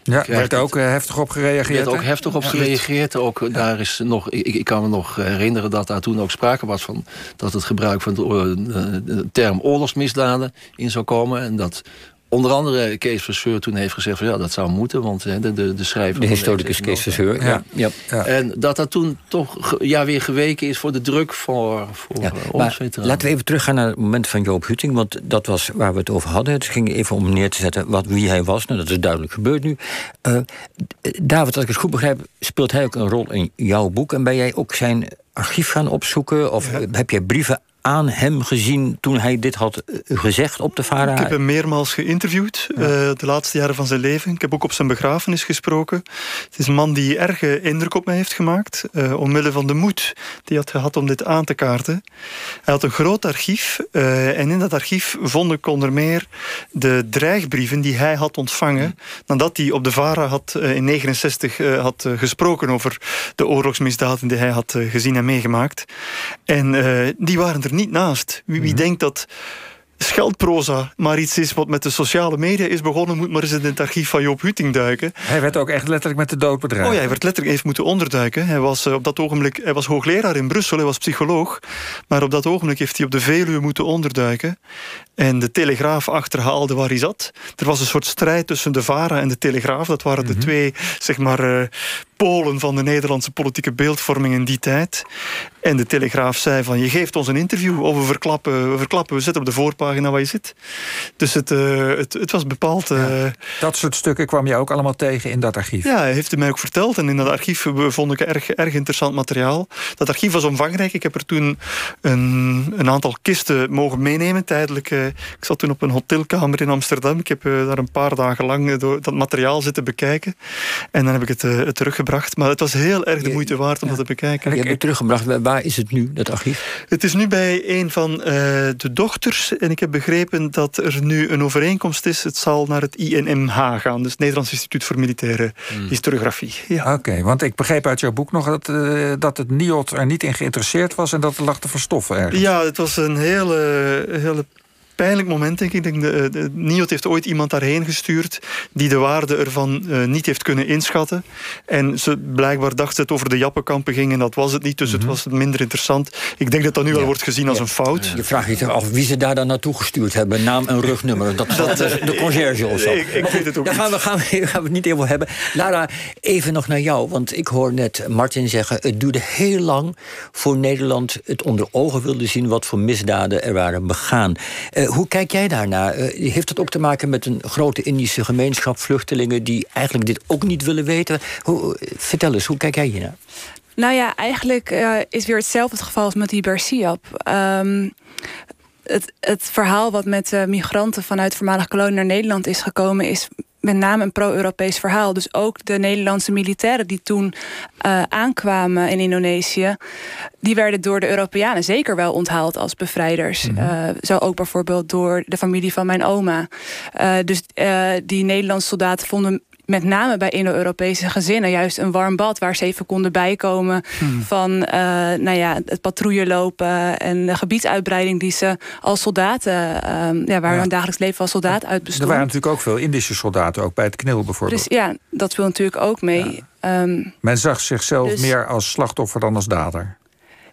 Ja, werd ook heftig op gereageerd. werd ook heftig op gereageerd. Ook, daar is nog, ik, ik, kan me nog herinneren dat daar toen ook sprake was van... dat het gebruik van de, de term oorlogsmisdaden in zou komen. En dat Onder andere Kees Verseur toen heeft gezegd... Van, ja, dat zou moeten, want de, de, de schrijver... De historicus Kees Verseur, ja. Ja. ja. En dat dat toen toch ja, weer geweken is voor de druk voor, voor ja, ons Laten we even teruggaan naar het moment van Joop Hutting... want dat was waar we het over hadden. Het ging even om neer te zetten wat, wie hij was. Nou, dat is duidelijk gebeurd nu. Uh, David, als ik het goed begrijp... speelt hij ook een rol in jouw boek... en ben jij ook zijn archief gaan opzoeken? Of heb jij brieven aan hem gezien toen hij dit had eh, gezegd op de VARA? Ik heb hem meermaals geïnterviewd uh, de laatste jaren van zijn leven. Ik heb ook op zijn begrafenis gesproken. Het is een man die erge indruk op mij heeft gemaakt. Uh, omwille van de moed die hij had gehad om dit aan te kaarten. Hij had een groot archief. Uh, en in dat archief vond ik onder meer de dreigbrieven die hij had ontvangen. nadat hij op de VARA had, in 69 had gesproken over de oorlogsmisdaden die hij had gezien en meegemaakt. En die waren er niet naast. Wie, wie mhm. denkt dat scheldproza maar iets is wat met de sociale media is begonnen, moet maar eens in het archief van Joop Hutting duiken. Hij werd ook echt letterlijk met de dood bedreigd. Oh ja, hij werd letterlijk even moeten onderduiken. Hij was eh, op dat ogenblik, hij was hoogleraar in Brussel, hij was psycholoog, maar op dat ogenblik heeft hij op de Veluwe moeten onderduiken en de Telegraaf achterhaalde waar hij zat. Er was een soort strijd tussen de VARA en de Telegraaf. Dat waren de mhm. twee, zeg maar, uh, polen van de Nederlandse politieke beeldvorming in die tijd. En de Telegraaf zei van, je geeft ons een interview of we verklappen, we, verklappen, we zetten op de voorpagina waar je zit. Dus het, uh, het, het was bepaald... Uh, dat soort stukken kwam je ook allemaal tegen in dat archief? Ja, hij heeft het mij ook verteld. En in dat archief vond ik erg, erg interessant materiaal. Dat archief was omvangrijk. Ik heb er toen een, een aantal kisten mogen meenemen, tijdelijk ik zat toen op een hotelkamer in Amsterdam. Ik heb eh, daar een paar dagen lang eh, door dat materiaal zitten bekijken. En dan heb ik het, uh, het teruggebracht. Maar het was heel erg de moeite waard om dat te bekijken. Je hebt het teruggebracht. Waar is het nu, dat archief? Het is nu bij een van uh, de dochters. En ik heb begrepen dat er nu een overeenkomst is. Het zal naar het INMH gaan. Dus het Nederlands Instituut voor Militaire hmm. Historiografie. Ja. Oké, want ik begreep uit jouw boek nog dat, uh, dat het NIOT er niet in geïnteresseerd was... en dat het lag te verstoffen ergens. Ja, het was een hele, hele pijnlijk moment, denk ik. denk de, de, NIOT heeft ooit iemand daarheen gestuurd... die de waarde ervan uh, niet heeft kunnen inschatten. En ze blijkbaar dacht het over de jappenkampen ging... en dat was het niet, dus het mhm. was minder interessant. Ik denk dat dat nu ja. al wordt gezien als een fout. Je vraagt je toch af wie ze daar dan naartoe gestuurd hebben. Naam en rugnummer. Dat, dat de conciërge of zo. Ik, ik weet het ook Daar gaan we, gaan, we, gaan we het niet helemaal hebben. Lara, even nog naar jou. Want ik hoor net Martin zeggen... het duurde heel lang voor Nederland het onder ogen wilde zien... wat voor misdaden er waren begaan. Uh, hoe kijk jij daarnaar? Uh, heeft dat ook te maken met een grote Indische gemeenschap, vluchtelingen die eigenlijk dit ook niet willen weten? Hoe, vertel eens, hoe kijk jij hiernaar? Nou ja, eigenlijk is weer hetzelfde het geval als met die Bersiap. Um, het, het, verhaal wat met migranten vanuit voormalige kolonie naar Nederland is gekomen, is met name een pro-Europees verhaal. Dus ook de Nederlandse militairen die toen uh, aankwamen in Indonesië, die werden door de Europeanen zeker wel onthaald als bevrijders. Mm -hmm. uh, zo ook bijvoorbeeld door de familie van mijn oma. Uh, dus die Nederlandse soldaten vonden met name bij Indo-Europese gezinnen juist een warm bad waar ze even konden bijkomen hmm. van uh, nou ja, het patrouille lopen en de gebiedsuitbreiding die ze als soldaten, uh, ja, waar ja. hun dagelijks leven als soldaat uit bestond. Er waren natuurlijk ook veel Indische soldaten, ook bij het KNIL bijvoorbeeld. Dus ja, dat wil natuurlijk ook mee. Ja. Um, Men zag zichzelf dus, meer als slachtoffer dan als dader.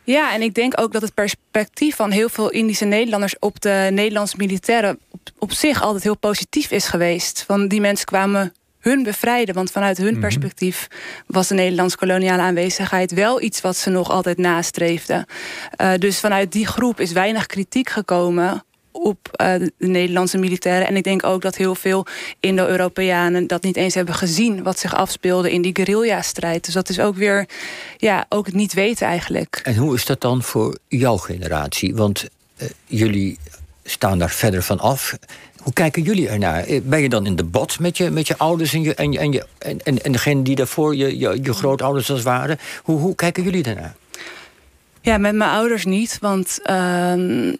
Ja, en ik denk ook dat het perspectief van heel veel Indische Nederlanders op de Nederlandse militairen op, op zich altijd heel positief is geweest. Van die mensen kwamen hun bevrijden. Want vanuit hun mhm. perspectief was de Nederlandse koloniale aanwezigheid wel iets wat ze nog altijd nastreefden. Uh, dus vanuit die groep is weinig kritiek gekomen op uh, de Nederlandse militairen. En ik denk ook dat heel veel Indo-Europeanen dat niet eens hebben gezien wat zich afspeelde in die guerrilla-strijd. Dus dat is ook weer ja, ook het niet weten eigenlijk. En hoe is dat dan voor jouw generatie? Want uh, jullie staan daar verder van af. Hoe kijken jullie ernaar? Eh, ben je dan in debat met je, met je ouders en, je, en, je, en, je, en, en degene die daarvoor je, je, grootouders als waren? Hoe, hoe kijken jullie daarnaar? Ja, met mijn ouders niet. Want uh,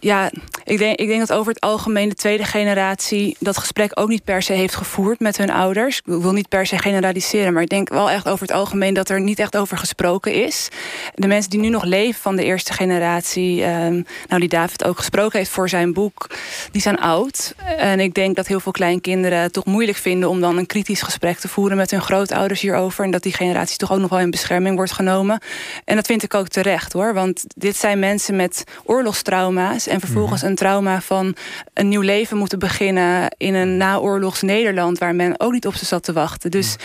ja, ik denk, ik denk dat over het algemeen de tweede generatie dat gesprek ook niet per se heeft gevoerd met hun ouders. Ik wil niet per se generaliseren, maar ik denk wel echt over het algemeen dat er niet echt over gesproken is. De mensen die nu nog leven van de eerste generatie, um, nou die David ook gesproken heeft voor zijn boek, die zijn oud. En ik denk dat heel veel kleinkinderen het toch moeilijk vinden om dan een kritisch gesprek te voeren met hun grootouders hierover. En dat die generatie toch ook nog wel in bescherming wordt genomen. En dat vind ik ook terecht hoor, want dit zijn mensen met oorlogstrauma's en vervolgens mhm. een trauma van een nieuw leven moeten beginnen in een naoorlogs Nederland waar men ook niet op ze zat te wachten. Dus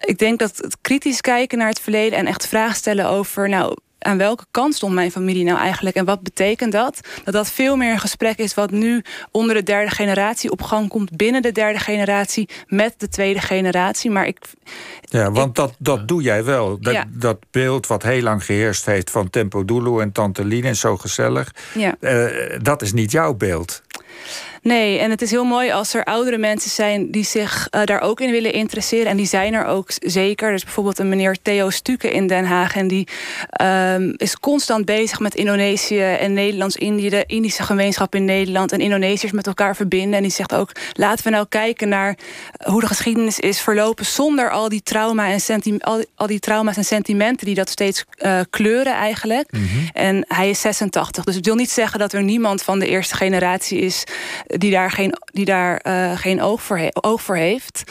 ik denk dat het kritisch kijken naar het verleden en echt vragen stellen over, nou, aan welke kant stond mijn familie nou eigenlijk en wat betekent dat? Dat dat veel meer een gesprek is wat nu onder de derde generatie op gang komt, binnen de derde generatie met de tweede generatie. Maar ik. Ja, want dat, dat doe jij wel. Dat, dat beeld wat heel lang geheerst heeft van Tempo Dulu en Tante Lien en zo gezellig. Ja. Uh, dat is niet jouw beeld. Nee, en het is heel mooi als er oudere mensen zijn die zich uh, daar ook in willen interesseren. En die zijn er ook zeker. Dus bijvoorbeeld een meneer Theo Stuken in Den Haag. En die um, is constant bezig met Indonesië en Nederlands-Indië, de Indische gemeenschap in Nederland en Indonesiërs met elkaar verbinden. En die zegt ook: laten we nou kijken naar hoe de geschiedenis is verlopen zonder al die, trauma en al, al die trauma's en sentimenten die dat steeds uh, kleuren eigenlijk. Mm -hmm. En hij is 86. Dus het wil niet zeggen dat er niemand van de eerste generatie is die daar geen, die daar, uh, geen oog, voor oog voor heeft.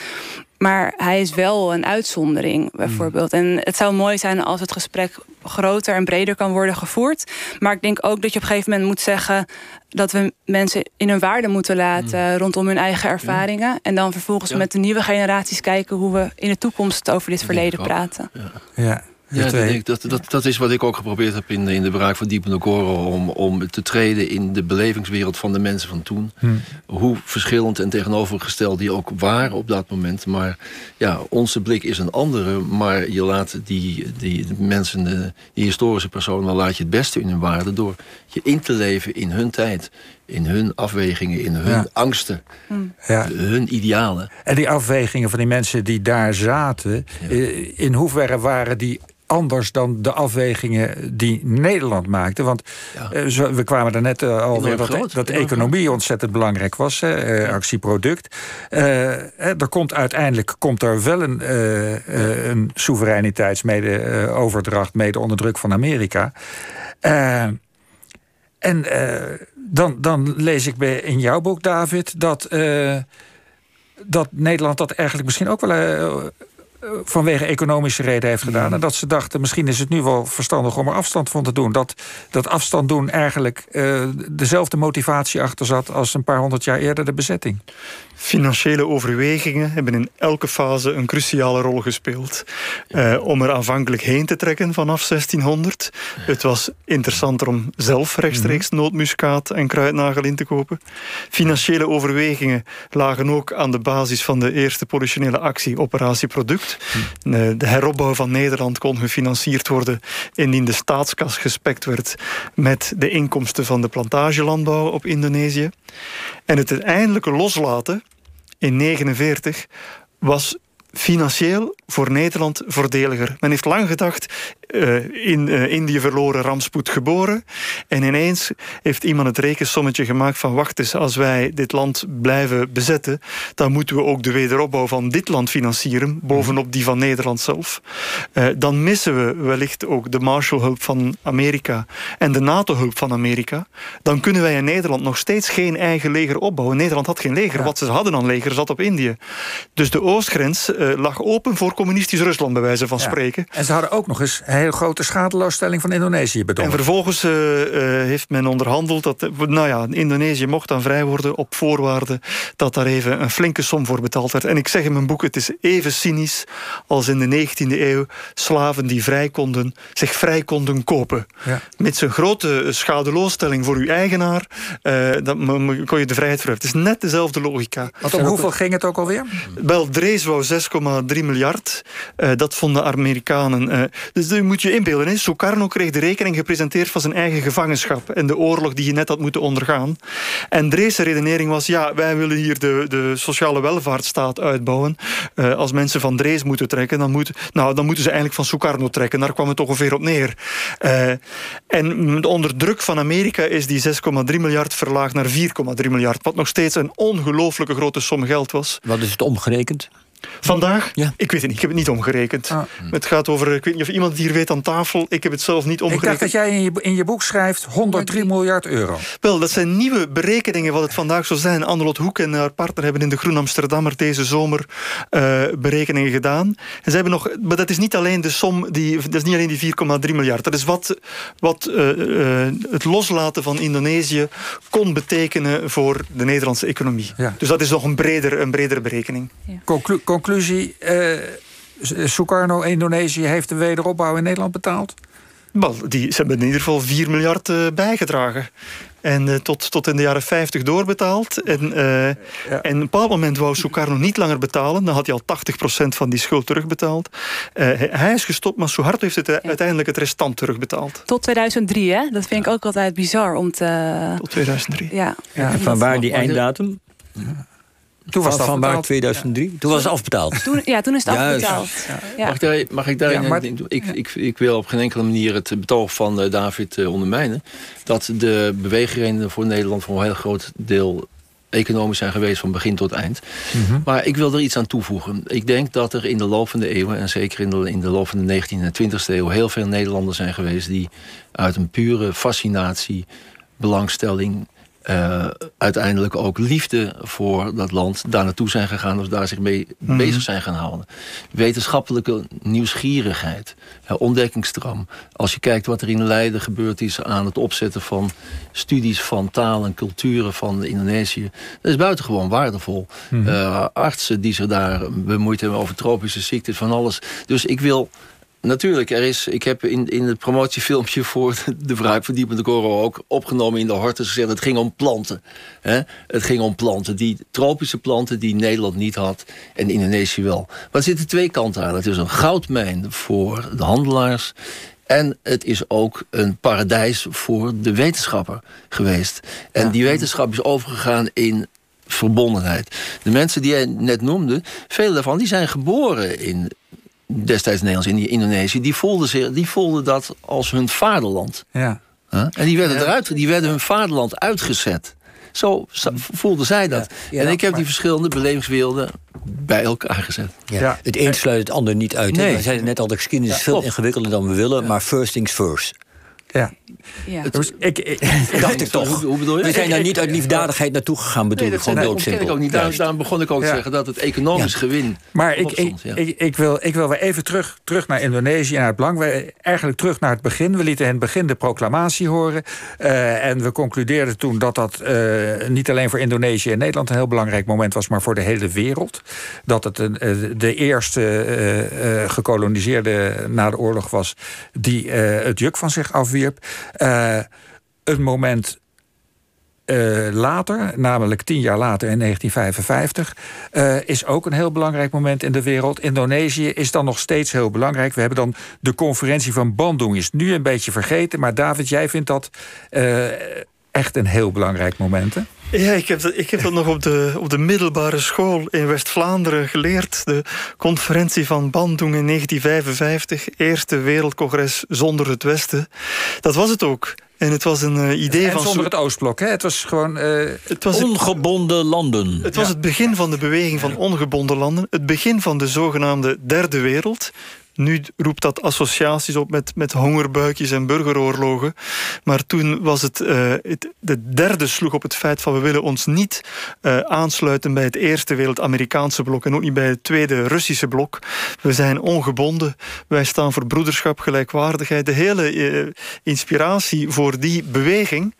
Maar hij is wel een uitzondering, bijvoorbeeld. En het zou mooi zijn als het gesprek groter en breder kan worden gevoerd. Maar ik denk ook dat je op een gegeven moment moet zeggen dat we mensen in hun waarde moeten laten mm. rondom hun eigen ervaringen. En dan vervolgens met de nieuwe generaties kijken hoe we in de toekomst over dit verleden praten. Ja. ja. Ja, dat, dat, dat, dat is wat ik ook geprobeerd heb in, in de braak van Diepen Goro... Om, om te treden in de belevingswereld van de mensen van toen. Hm. Hoe verschillend en tegenovergesteld die ook waren op dat moment. Maar ja, onze blik is een andere. Maar je laat die, die mensen, de, die historische personen... laat je het beste in hun waarde door je in te leven in hun tijd in hun afwegingen, in hun angsten, hm. ja. hun idealen. En die afwegingen van die mensen die daar zaten, eh, in hoeverre waren die anders dan de afwegingen die Nederland maakte. Want eh, we kwamen er net uh, alweer dat, dat economie ontzettend belangrijk was, uh, actieproduct. er komt uiteindelijk komt er wel een, een soevereiniteitsmede-overdracht, mede onder druk van Amerika. en dan, dan lees ik bij, in jouw boek, David, dat, dat Nederland dat eigenlijk misschien ook wel vanwege economische reden heeft gedaan. En dat ze dachten, misschien is het nu wel verstandig om er afstand van te doen. Dat, dat afstand doen eigenlijk uh, dezelfde motivatie achter zat... als een paar honderd jaar eerder de bezetting. Financiële overwegingen hebben in elke fase een cruciale rol gespeeld. Uh, om er aanvankelijk heen te trekken vanaf 1600. Het was interessanter om zelf rechtstreeks mhm. nootmuskaat en kruidnagel in te kopen. Financiële overwegingen lagen ook aan de basis van de eerste politionele actie, Operatie Product. Mhm. De heropbouw van Nederland kon gefinancierd worden indien de staatskas gespekt werd met de inkomsten van de plantagelandbouw op Indonesië. En het uiteindelijke loslaten in 1949 was financieel voor Nederland voordeliger. Men heeft lang gedacht, uh, in uh, Indië verloren rampspoed geboren. En ineens heeft iemand het rekensommetje gemaakt van... wacht eens, als wij dit land blijven bezetten... dan moeten we ook de wederopbouw van dit land financieren... bovenop die van Nederland zelf. Uh, dan missen we wellicht ook de Marshallhulp van Amerika... en de NATO-hulp van Amerika. Dan kunnen wij in Nederland nog steeds geen eigen leger opbouwen. Nederland had geen leger. Wat ze hadden aan leger zat op Indië. Dus de oostgrens lag open voor communistisch Rusland, bij wijze van spreken. En ze hadden ook nog eens een hele grote schadeloosstelling van Indonesië bedongen. En vervolgens uh, heeft men onderhandeld dat nou ja, Indonesië mocht dan vrij worden op voorwaarde dat daar even een flinke som voor betaald werd. En ik zeg in mijn boek, het is even cynisch als in de 19e eeuw slaven die vrij konden, zich vrij konden kopen. Ja. Met zijn grote schadeloosstelling voor uw eigenaar, uh, dan kon je de vrijheid voor Het is net dezelfde logica. Want om hoeveel ging het ook alweer? Wel, Drees wou 6,3 miljard. Uh, dat vonden Amerikanen. Uh, dus u moet je inbeelden. Hè. Sukarno kreeg de rekening gepresenteerd van zijn eigen gevangenschap. En de oorlog die je net had moeten ondergaan. En Drees' redenering was... ja, wij willen hier de, de sociale welvaartsstaat uitbouwen. Uh, als mensen van Drees moeten trekken... Dan, moet, nou, dan moeten ze eigenlijk van Sukarno trekken. Daar kwam het ongeveer op neer. en onder druk van Amerika is die 6,3 miljard verlaagd naar 4,3 miljard. Wat nog steeds een ongelooflijke grote som geld was. Wat is het omgerekend? Vandaag? Ja. Ik weet het niet. Ik heb het niet omgerekend. Ah. Het gaat over, ik weet niet of iemand het hier weet aan tafel. Ik heb het zelf niet omgerekend. Ik dacht dat jij in je, in je boek schrijft 103 miljard euro. Wel, dat zijn nieuwe berekeningen wat het vandaag zou zijn. Annelot Hoek en haar partner hebben in de Groen Amsterdammer deze zomer uh, berekeningen gedaan. En ze hebben nog, maar dat is niet alleen de som, die, dat is niet alleen die 4,3 miljard. Dat is wat, wat uh, uh, het loslaten van Indonesië kon betekenen voor de Nederlandse economie. Ja. Dus dat is nog een breder, een bredere berekening. Ja. Conclu conclusie, uh, Sukarno, Indonesië... heeft de wederopbouw in Nederland betaald? Wel, die, ze hebben in ieder geval 4 miljard uh, bijgedragen. En uh, tot, tot in de jaren 50 doorbetaald. En, uh, ja. en op een bepaald moment wou Sukarno niet langer betalen. Dan had hij al 80% van die schuld terugbetaald. Hij, hij, is gestopt, maar Suharto heeft het, uiteindelijk het restant terugbetaald. Tot 2003, hè? Dat vind ik ook altijd bizar om te... Tot 2003. Ja. ja van waar die einddatum? Toen was van, het van waar 2003? Toen was het afbetaald. Toen, ja, toen is het Juist. afbetaald. Ja. Mag ik daar, mag ik, daar Ja, maar- ik, ik, ik wil op geen enkele manier het betoog van eh, David eh, ondermijnen. Dat de beweegredenen voor Nederland voor een heel groot deel economisch zijn geweest van begin tot eind. Mhm. Maar ik wil er iets aan toevoegen. Ik denk dat er in de loop van de eeuwen... en zeker in de, in de loop van de 19e en 20e eeuw... heel veel Nederlanders zijn geweest... die uit een pure fascinatie, belangstelling... eh, uiteindelijk ook liefde voor dat land daar naartoe zijn gegaan... of daar zich mee Mhm. bezig zijn gaan houden. Wetenschappelijke nieuwsgierigheid, hè, ontdekkingsdram. Als je kijkt wat er in Leiden gebeurd is... aan het opzetten van studies van taal en culturen van Indonesië... dat is buitengewoon waardevol. Eh, artsen die zich daar bemoeid hebben over tropische ziektes, van alles. Dus ik wil... Natuurlijk, er is, ik heb in, in het promotiefilmpje voor de Vrijheid van Diepende Coro ook opgenomen in de Hortus gezegd, het ging om planten. Hè? Het ging om planten, die tropische planten die Nederland niet had en Indonesië wel. Maar er zitten twee kanten aan. Het is een goudmijn voor de handelaars en het is ook een paradijs voor de wetenschapper geweest. En die wetenschap is overgegaan in verbondenheid. De mensen die jij net noemde, vele daarvan, die zijn geboren in destijds Nederlands, in Indonesië. Die voelden, zich, die voelden dat als hun vaderland. Ja. Huh? En die werden, eruit, die werden hun vaderland uitgezet. Zo voelden zij dat. Ja, en ik heb maar- die verschillende belevingswerelden bij elkaar gezet. Ja. Ja. Het een sluit het ander niet uit. Nee. We zeiden net al, de geschiedenis is veel ingewikkelder dan we willen. Maar first things first. ja. Ja. Dus ik, ik, Dacht ik toch. Hoe, hoe bedoel je? We zijn daar niet uit liefdadigheid naartoe gegaan, bedoel Nee, ik dat, gewoon ik ook niet. Daarom, begon ik ook te zeggen dat het economisch gewin Maar ik, ik, ik, ik, wil, ik wil weer even terug, terug naar Indonesië en naar het belang. We, eigenlijk terug naar het begin. We lieten in het begin de proclamatie horen. eh, en we concludeerden toen dat dat eh, niet alleen voor Indonesië en Nederland een heel belangrijk moment was, maar voor de hele wereld. Dat het een, eh, de eerste eh, eh, gekoloniseerde na de oorlog was die eh, het juk van zich afwierp. Eh, een moment eh, later, namelijk tien jaar later in 1955, eh, is ook een heel belangrijk moment in de wereld. Indonesië is dan nog steeds heel belangrijk. We hebben dan de conferentie van Bandung, is nu een beetje vergeten. Maar David, jij vindt dat echt een heel belangrijk moment, hè? Ja, ik heb dat, ik heb dat nog op de, op de middelbare school in West-Vlaanderen geleerd. De conferentie van Bandung in 1955. Eerste wereldcongres zonder het Westen. Dat was het ook. En het was een eh, idee En van... zonder het Oostblok, hè? Het was gewoon... eh, het was het, Ongebonden landen. het was het begin van de beweging van ongebonden landen. Het begin van de zogenaamde derde wereld. Nu roept dat associaties op met, met hongerbuikjes en burgeroorlogen. Maar toen was het, eh, het... De derde sloeg op het feit van we willen ons niet eh, aansluiten bij het eerste wereld Amerikaanse blok en ook niet bij het tweede Russische blok. We zijn ongebonden. Wij staan voor broederschap, gelijkwaardigheid. De hele eh, inspiratie voor die beweging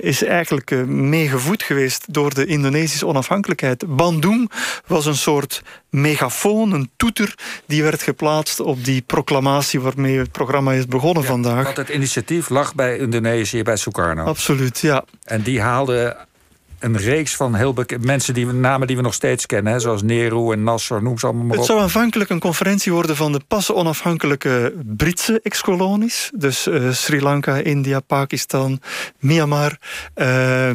is eigenlijk meegevoed geweest door de Indonesische onafhankelijkheid. Bandung was een soort megafoon, een toeter, die werd geplaatst op die proclamatie waarmee het programma is begonnen vandaag. Want het initiatief lag bij Indonesië, bij Sukarno. Absoluut, ja. En die haalde een reeks van heel mensen, die we, namen die we nog steeds kennen, hè, zoals Nehru en Nasser, noem ze allemaal maar Het op. zou aanvankelijk een conferentie worden van de pas onafhankelijke Britse ex-kolonies. Dus eh, Sri Lanka, India, Pakistan, Myanmar. eh,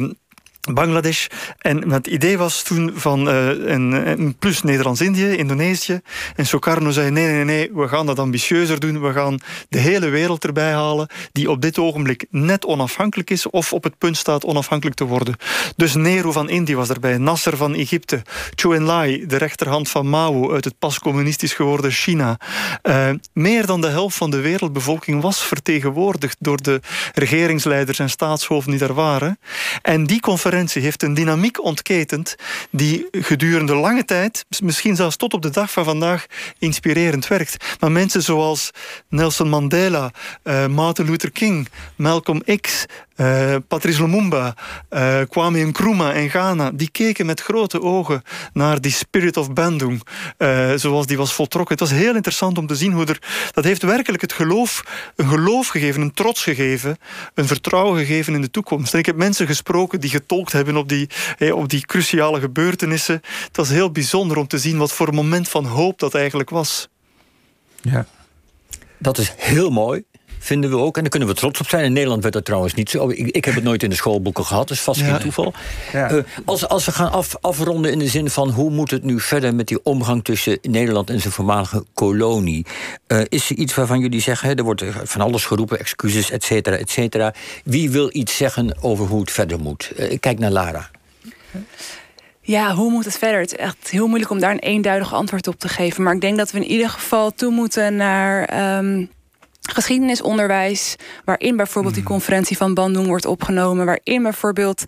Bangladesh. En het idee was toen van eh, een, plus Nederlands-Indië, Indonesië. En Sukarno zei: nee, nee, nee, we gaan dat ambitieuzer doen. We gaan de hele wereld erbij halen, die op dit ogenblik net onafhankelijk is of op het punt staat onafhankelijk te worden. Dus Nehru van Indië was erbij, Nasser van Egypte, Chou Enlai, de rechterhand van Mao uit het pas communistisch geworden China. Eh, meer dan de helft van de wereldbevolking was vertegenwoordigd door de regeringsleiders en staatshoofden die daar waren. En die conferentie heeft een dynamiek ontketend die gedurende lange tijd, misschien zelfs tot op de dag van vandaag, inspirerend werkt. Maar mensen zoals Nelson Mandela, eh, Martin Luther King, Malcolm X, uh, Patrice Lumumba, uh, Kwame Nkrumah in Ghana, die keken met grote ogen naar die spirit of Bandung, uh, zoals die was voltrokken. Het was heel interessant om te zien hoe er... Dat heeft werkelijk het geloof, een geloof gegeven, een trots gegeven, een vertrouwen gegeven in de toekomst. En ik heb mensen gesproken die getolkt hebben op die, op die cruciale gebeurtenissen. Het was heel bijzonder om te zien wat voor een moment van hoop dat eigenlijk was. Ja. Dat is heel mooi vinden we ook. En daar kunnen we trots op zijn. In Nederland werd dat trouwens niet zo. Ik, ik heb het nooit in de schoolboeken gehad, dus vast geen toeval. Ja. Uh, als, als we gaan af, afronden in de zin van hoe moet het nu verder met die omgang tussen Nederland en zijn voormalige kolonie. Uh, is er iets waarvan jullie zeggen, hè, er wordt van alles geroepen, excuses, et cetera, et cetera. Wie wil iets zeggen over hoe het verder moet? Uh, kijk naar Lara. Ja, hoe moet het verder? Het is echt heel moeilijk om daar een eenduidig antwoord op te geven. Maar ik denk dat we in ieder geval toe moeten naar. Um geschiedenisonderwijs, waarin bijvoorbeeld die hmm. conferentie van Bandung wordt opgenomen, waarin bijvoorbeeld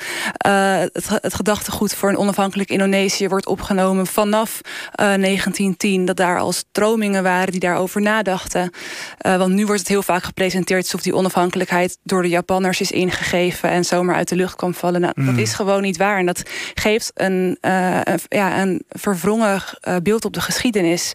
uh, het, het, gedachtegoed voor een onafhankelijk Indonesië wordt opgenomen vanaf uh, eh, 1910, dat daar al stromingen waren die daarover nadachten. Uh, want nu wordt het heel vaak gepresenteerd alsof die onafhankelijkheid door de Japanners is ingegeven en zomaar uit de lucht kwam vallen. Nou, Dat hmm. is gewoon niet waar en dat geeft een, een ja, een verwrongen beeld op de geschiedenis.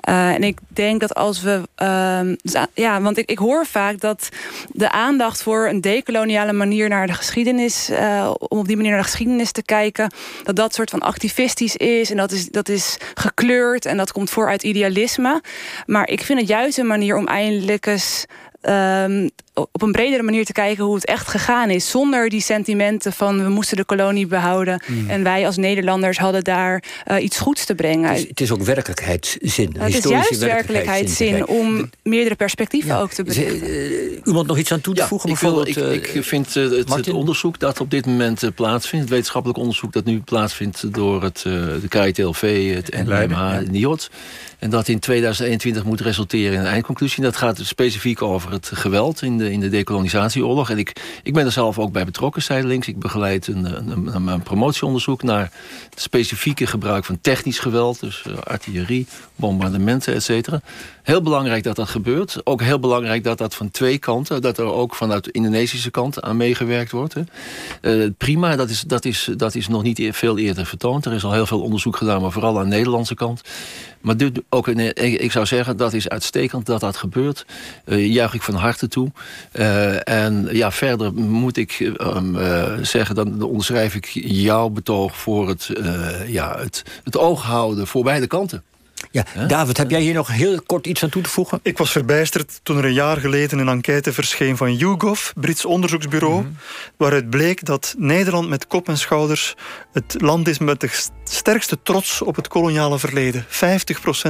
en ik denk dat als we ehm, dus, ja, ja, want ik, ik hoor vaak dat de aandacht voor een decoloniale manier naar de geschiedenis, uh, om op die manier naar de geschiedenis te kijken, dat dat soort van activistisch is en dat is, dat is gekleurd en dat komt voor uit idealisme. Maar ik vind het juist een manier om eindelijk eens um, op een bredere manier te kijken hoe het echt gegaan is. Zonder die sentimenten van we moesten de kolonie behouden. Hmm. En wij als Nederlanders hadden daar uh, iets goeds te brengen. Het is, het is ook werkelijkheidszin. Het is juist werkelijkheidszin om meerdere perspectieven ook te brengen. Uh, iemand nog iets aan toe te voegen? ik, wil, ik, ik, vind uh, het, het, onderzoek dat op dit moment plaatsvindt... het wetenschappelijk onderzoek dat nu plaatsvindt... door het, de KITLV, het NMH, en NIOT... En dat in 2021 moet resulteren in een eindconclusie. Dat gaat specifiek over het geweld in de, in de decolonisatieoorlog. En ik, ik ben er zelf ook bij betrokken, zijdelings. Ik begeleid een, een, een promotieonderzoek naar het specifieke gebruik van technisch geweld. Dus uh, artillerie, bombardementen, et cetera. Heel belangrijk dat dat gebeurt. Ook heel belangrijk dat dat van twee kanten... dat er ook vanuit de Indonesische kant aan meegewerkt wordt. Hè. Uh, prima, dat is, dat, is, dat is nog niet veel eerder vertoond. Er is al heel veel onderzoek gedaan, maar vooral aan de Nederlandse kant. Maar dit, ook, ik zou zeggen, dat is uitstekend dat dat gebeurt. Uh, juich ik van harte toe. Uh, en ja, verder moet ik um, zeggen, dan onderschrijf ik jouw betoog... voor het, ja, het, het oog houden voor beide kanten. Ja, David, heb jij hier nog heel kort iets aan toe te voegen? Ik was verbijsterd toen er een jaar geleden een enquête verscheen van YouGov, Brits onderzoeksbureau, mm waaruit bleek dat Nederland met kop en schouders het land is met de sterkste trots op het koloniale verleden. 50%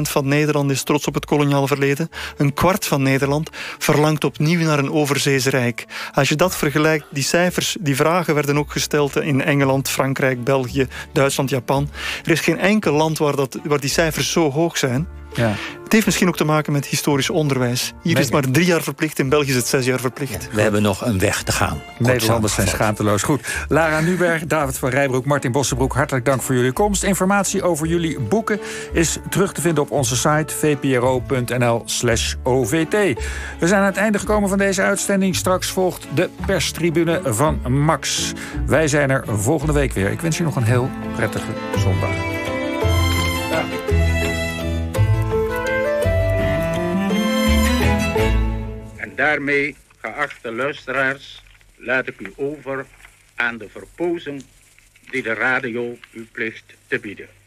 van Nederland is trots op het koloniale verleden. Een kwart van Nederland verlangt opnieuw naar een overzees rijk. Als je dat vergelijkt, die cijfers, die vragen werden ook gesteld in Engeland, Frankrijk, België, Duitsland, Japan. Er is geen enkel land waar, dat, waar die cijfers zo hoog zijn. Ja. Het heeft misschien ook te maken met historisch onderwijs. Hier is het maar drie jaar verplicht, in België is het zes jaar verplicht. we hebben nog een weg te gaan. Nederlanders zijn schaamteloos. Goed. Lara Nuberg, David van Rijbroek, Martin Bossenbroek, hartelijk dank voor jullie komst. Informatie over jullie boeken is terug te vinden op onze site vpro.nl/slash ovt. We zijn aan het einde gekomen van deze uitzending. Straks volgt de perstribune van Max. Wij zijn er volgende week weer. Ik wens je nog een heel prettige zondag. Daarmee, geachte luisteraars, laat ik u over aan de verpozen die de radio u plicht te bieden.